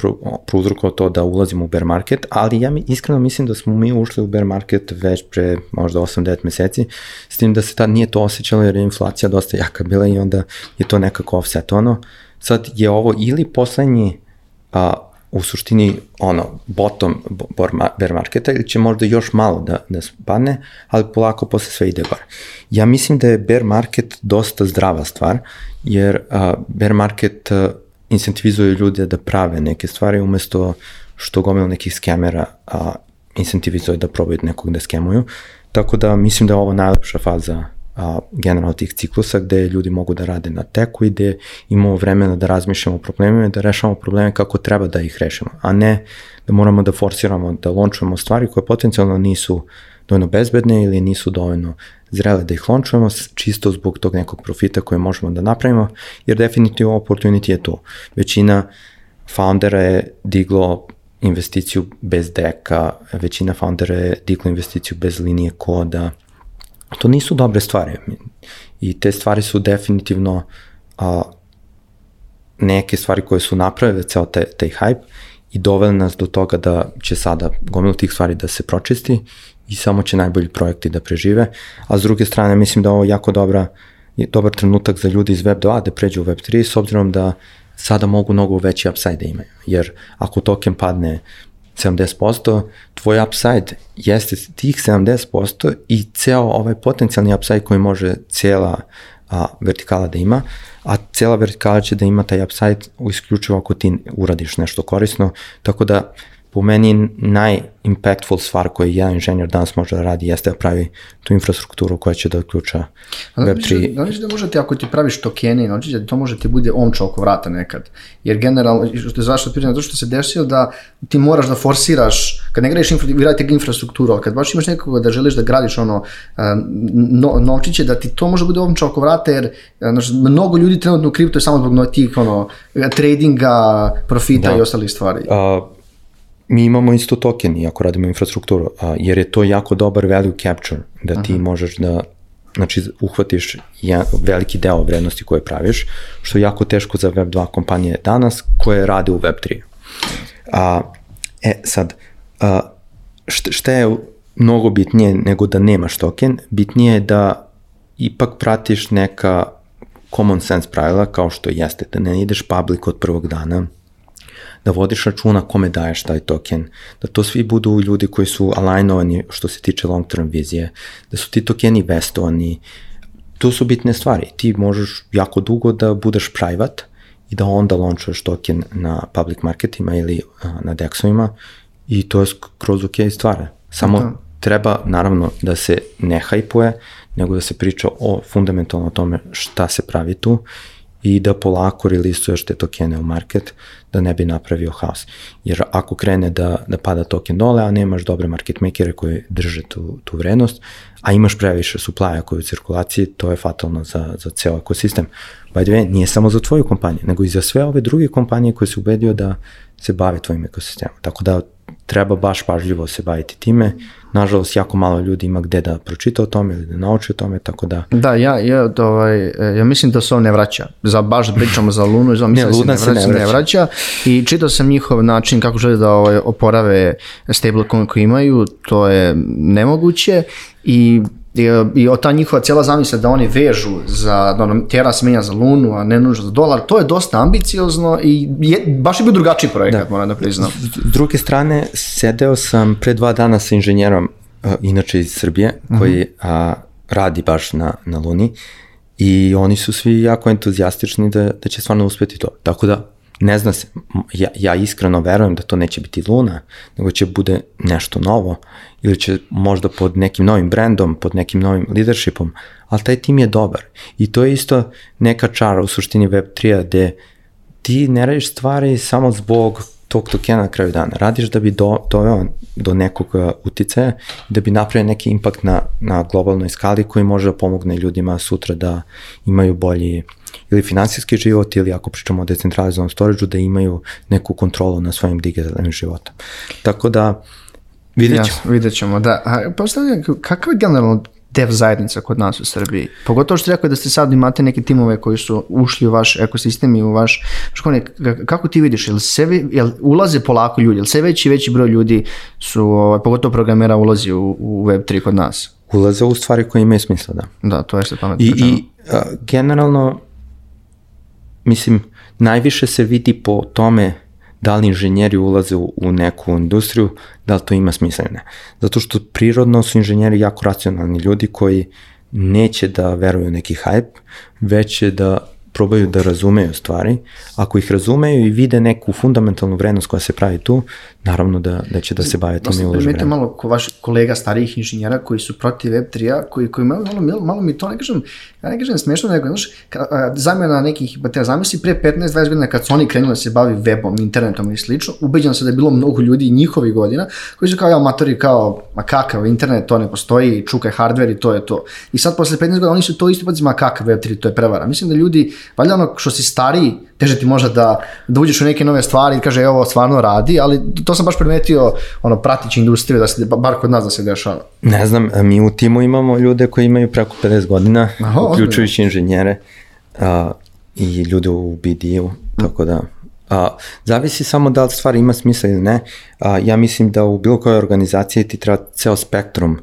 prouzrokovao to da ulazimo u bear market, ali ja mi iskreno mislim da smo mi ušli u bear market već pre možda 8-9 meseci, s tim da se tad nije to osjećalo jer je inflacija dosta jaka bila i onda je to nekako offsetovano. Sad je ovo ili poslednji a, u suštini ono bottom bear marketa ili će možda još malo da, da spadne, ali polako posle sve ide gore. Ja mislim da je bear market dosta zdrava stvar, jer uh, bear market uh, incentivizuje ljude da prave neke stvari umesto što gomilo nekih skemera uh, incentivizuje da probaju nekog da skemuju. Tako da mislim da je ovo najlepša faza a, generalno tih ciklusa gde ljudi mogu da rade na teku i gde imamo vremena da razmišljamo o problemima i da rešavamo probleme kako treba da ih rešimo, a ne da moramo da forsiramo, da lončujemo stvari koje potencijalno nisu dovoljno bezbedne ili nisu dovoljno zrele da ih lončujemo čisto zbog tog nekog profita koje možemo da napravimo, jer definitivno opportunity je to. Većina foundera je diglo investiciju bez deka, većina foundera je diglo investiciju bez linije koda, To nisu dobre stvari. I te stvari su definitivno a, neke stvari koje su napravile ceo taj, taj hype i doveli nas do toga da će sada gomilo tih stvari da se pročisti i samo će najbolji projekti da prežive. A s druge strane mislim da ovo jako dobra, dobar trenutak za ljudi iz Web 2 da pređu u Web 3 s obzirom da sada mogu mnogo veći upside da imaju. Jer ako token padne 70%, tvoj upside jeste tih 70% i ceo ovaj potencijalni upside koji može cijela a, vertikala da ima, a cijela vertikala će da ima taj upside isključivo ako ti uradiš nešto korisno, tako da po meni najimpactful stvar koju jedan inženjer danas može da radi jeste da pravi tu infrastrukturu koja će da uključa Web3. Da li da može ti ako ti praviš tokene, znači da to može ti bude omča oko vrata nekad. Jer generalno, što je zašto pitanje, zato što se desilo da ti moraš da forsiraš, kad ne gradiš infra, infrastrukturu, ali kad baš imaš nekoga da želiš da gradiš ono no, novčiće, da ti to može bude omča oko vrata, jer znači, mnogo ljudi trenutno u kripto je samo zbog tih ono, tradinga, profita da. i ostalih stvari. Uh, mi imamo isto token, iako radimo infrastrukturu, a, jer je to jako dobar value capture, da ti Aha. možeš da znači uhvatiš jedan, veliki deo vrednosti koje praviš, što je jako teško za Web2 kompanije danas koje rade u Web3. A, e, sad, a, šta, šta je mnogo bitnije nego da nemaš token, bitnije je da ipak pratiš neka common sense pravila kao što jeste, da ne ideš public od prvog dana, da vodiš računa kome daješ taj token, da to svi budu ljudi koji su alignovani što se tiče long term vizije, da su ti tokeni vestovani, to su bitne stvari. Ti možeš jako dugo da budeš private i da onda launchuješ token na public marketima ili na dexovima i to je kroz ok stvari. Samo da. treba naravno da se ne hajpuje, nego da se priča o fundamentalno o tome šta se pravi tu i da polako releasuješ te tokene u market da ne bi napravio haos. Jer ako krene da, da pada token dole, a nemaš dobre market makere koji drže tu, tu vrednost, a imaš previše suplaja koji u cirkulaciji, to je fatalno za, za ceo ekosistem. By the way, nije samo za tvoju kompaniju, nego i za sve ove druge kompanije koje se ubedio da se bave tvojim ekosistemom. Tako da treba baš pažljivo se baviti time. Nažalost, jako malo ljudi ima gde da pročita o tome ili da nauči o tome, tako da... Da, ja, ja, ovaj, ja mislim da se on ne vraća. Za, baš pričamo za Lunu, za mislim ne, da se, ne, vraća, se ne, vraća. ne vraća. I čitao sam njihov način kako žele da ovaj, oporave stablecoin koji imaju, to je nemoguće i i, i ta njihova cijela zamisla da oni vežu za, da ono, tjera se menja za lunu, a ne nužno za dolar, to je dosta ambiciozno i je, baš je bio drugačiji projekat, da. moram da priznam. S druge strane, sedeo sam pre dva dana sa inženjerom, uh, inače iz Srbije, koji uh -huh. uh, radi baš na, na luni i oni su svi jako entuzijastični da, da će stvarno uspeti to. Tako da, ne zna se, ja, ja iskreno verujem da to neće biti Luna, nego će bude nešto novo ili će možda pod nekim novim brandom, pod nekim novim leadershipom, ali taj tim je dobar. I to je isto neka čara u suštini Web3-a gde ti ne radiš stvari samo zbog tog tokena na kraju dana. Radiš da bi do, doveo do nekog uh, uticaja, da bi napravio neki impakt na, na globalnoj skali koji može da pomogne ljudima sutra da imaju bolji ili finansijski život ili ako pričamo o decentralizovanom storage da imaju neku kontrolu na svojim digitalnim životom. Tako da vidjet ćemo. Ja, vidjet ćemo, da. A postavljam, kakav je generalno dev zajednica kod nas u Srbiji. Pogotovo što rekao da ste sad imate neke timove koji su ušli u vaš ekosistem i u vaš školnik. Kako ti vidiš, jel, se, jel ulaze polako ljudi, jel sve veći i veći broj ljudi su, ovaj, pogotovo programera ulazi u, u Web3 kod nas? Ulaze u stvari koje imaju smisla, da. Da, to je što pametno. I, i a, generalno mislim, najviše se vidi po tome da li inženjeri ulaze u, u neku industriju, da li to ima smisla ili ne. Zato što prirodno su inženjeri jako racionalni ljudi koji neće da veruju neki hype, već će da probaju da razumeju stvari. Ako ih razumeju i vide neku fundamentalnu vrednost koja se pravi tu, naravno da, da će da se bave time i uložu vremena. malo ko vaš kolega starijih inženjera koji su protiv Web3-a, koji, koji malo, malo, malo mi to, ne kažem, ja ne kažem smešno, nego, znaš, zamjena nekih, ba te zamisli pre 15-20 godina kad su oni krenuli da se bavi webom, internetom i slično, ubeđen se da je bilo mnogo ljudi njihovih godina koji su kao amatori, kao, ma kakav internet, to ne postoji, čukaj hardware i to je to. I sad posle 15 godina oni su to isto pa ma kakav Web3, to je prevara. Mislim da ljudi, valjda ono što si stariji, teže ti možda da, da uđeš u neke nove stvari i kaže, ovo stvarno radi, ali to sam baš primetio, ono, pratići industriju, da se, bar kod nas da se dešava. Ne znam, mi u timu imamo ljude koji imaju preko 50 godina, Aha, uključujući inženjere a, i ljude u BD-u, tako da A, zavisi samo da li stvar ima smisla ili ne. A, ja mislim da u bilo kojoj organizaciji ti treba ceo spektrum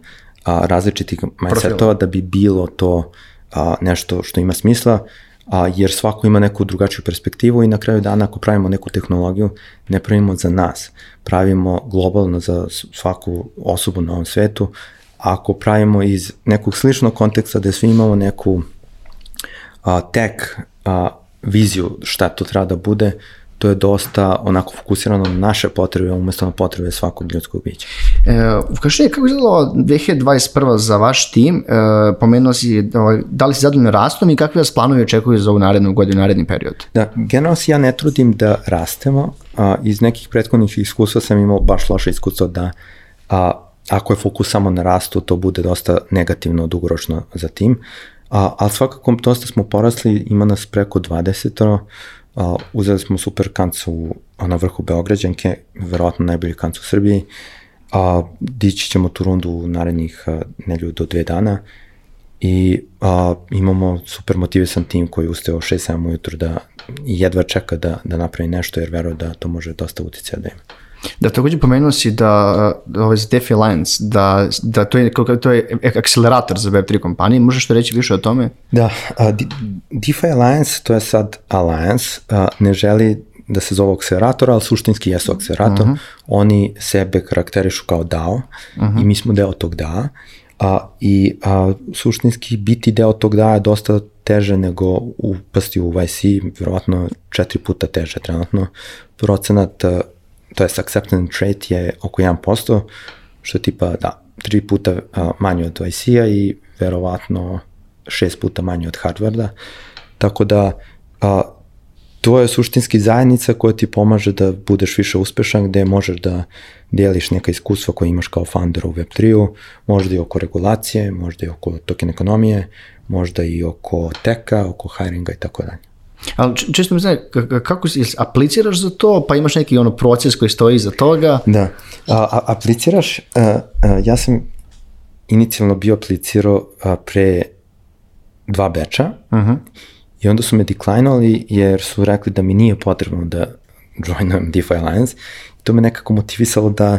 a, različitih mindsetova da bi bilo to a, nešto što ima smisla a, jer svako ima neku drugačiju perspektivu i na kraju dana ako pravimo neku tehnologiju, ne pravimo za nas, pravimo globalno za svaku osobu na ovom svetu, ako pravimo iz nekog sličnog konteksta da svi imamo neku a, tek a, viziju šta to treba da bude, to je dosta onako fokusirano na naše potrebe, umesto na potrebe svakog ljudskog bića. E, kaži je kako izgledalo 2021. za vaš tim, e, pomenuo si ovaj, da li si zadovoljno rastom i kakve vas planovi očekuju za ovu narednu godinu, naredni period? Da, generalno se ja ne trudim da rastemo, a, iz nekih prethodnih iskustva sam imao baš loše iskustvo da a, ako je fokus samo na rastu, to bude dosta negativno dugoročno za tim, a, ali svakako dosta smo porasli, ima nas preko 20 Uh, uzeli smo super kancu na vrhu Beograđanke, verovatno najbolji kancu u Srbiji. A, dići ćemo tu rundu u narednih uh, nelju do dve dana i a, imamo super motivisan tim koji ustao 6-7 ujutru da jedva čeka da, da napravi nešto jer veruje da to može dosta uticaja da ima. Da, takođe pomenuo si da, da ovaj DeFi Alliance, da, da to, je, to je akcelerator za Web3 kompanije, možeš to reći više o tome? Da, a, DeFi Alliance, to je sad Alliance, a, ne želi da se zove akcelerator, ali suštinski jesu akcelerator. Uh mhm. -huh. Oni sebe karakterišu kao DAO uh -huh. i mi smo deo tog DAO. A, I a, suštinski biti deo tog DAO je dosta teže nego upasti u YC, verovatno četiri puta teže trenutno. Procenat to je acceptance rate je oko 1%, što je tipa, da, tri puta manje od IC-a i verovatno šest puta manje od Harvarda. Tako da, uh, to je suštinski zajednica koja ti pomaže da budeš više uspešan, gde možeš da deliš neka iskustva koje imaš kao founder u Web3-u, možda i oko regulacije, možda i oko token ekonomije, možda i oko teka, oko hiringa i tako dalje. Ali često mi znači, kako si, apliciraš za to, pa imaš neki ono proces koji stoji iza toga? Da, a, a, apliciraš, a, a, ja sam inicijalno bio aplicirao a, pre dva beča uh -huh. i onda su me deklinovali jer su rekli da mi nije potrebno da joinujem DeFi Alliance to me nekako motivisalo da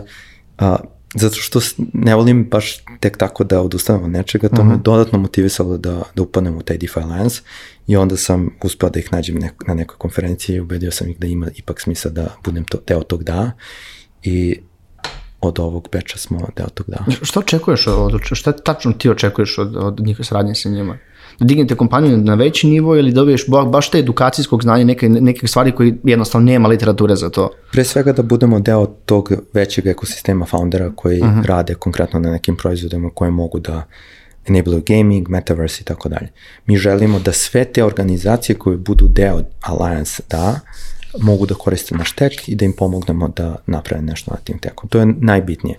a, zato što ne volim baš tek tako da odustanem od nečega, to uh -huh. me mhm. dodatno motivisalo da, da upadnem u taj DeFi Alliance i onda sam uspeo da ih nađem nek, na nekoj konferenciji i ubedio sam ih da ima ipak smisla da budem to, deo tog da i od ovog peča smo deo tog da. Što očekuješ od, šta tačno ti očekuješ od, od njihove saradnje sa njima? Dignete kompaniju na veći nivo ili dobiješ baš te edukacijskog znanja, neke, neke stvari koji jednostavno nema literature za to? Pre svega da budemo deo tog većeg ekosistema foundera koji uh mhm. -huh. rade konkretno na nekim proizvodima koje mogu da enable gaming, metaverse i tako dalje. Mi želimo da sve te organizacije koje budu deo Alliance da, mogu da koriste naš tek i da im pomognemo da naprave nešto na tim tekom. To je najbitnije.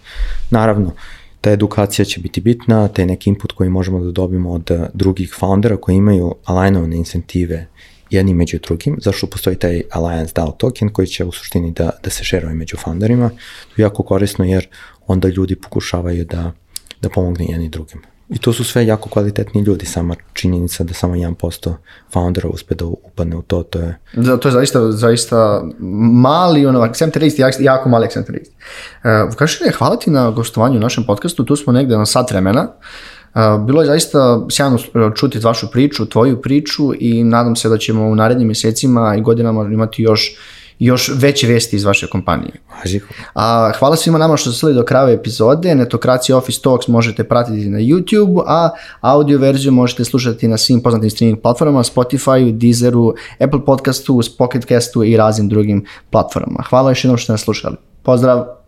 Naravno, ta edukacija će biti bitna, taj neki input koji možemo da dobijemo od drugih foundera koji imaju alignovane incentive jedni među drugim, zašto postoji taj Alliance DAO token koji će u suštini da, da se šeruje među founderima. To je jako korisno jer onda ljudi pokušavaju da, da pomogne jedni drugim. I to su sve jako kvalitetni ljudi, sama činjenica da samo 1% foundera uspe da upadne u to, to je... Da, to je zaista, zaista mali, ono, akcentarist, jako mali akcentarist. Uh, Vukašine, hvala ti na gostovanju u našem podcastu, tu smo negde na sat vremena. Uh, bilo je zaista sjajno čuti vašu priču, tvoju priču i nadam se da ćemo u narednim mesecima i godinama imati još još veće vesti iz vaše kompanije. A, hvala svima nama što ste do kraja epizode. Netokracija Office Talks možete pratiti na YouTube, a audio verziju možete slušati na svim poznatim streaming platformama, Spotify, Deezeru, Apple Podcastu, Pocketcastu i raznim drugim platformama. Hvala još jednom što ste nas slušali. Pozdrav!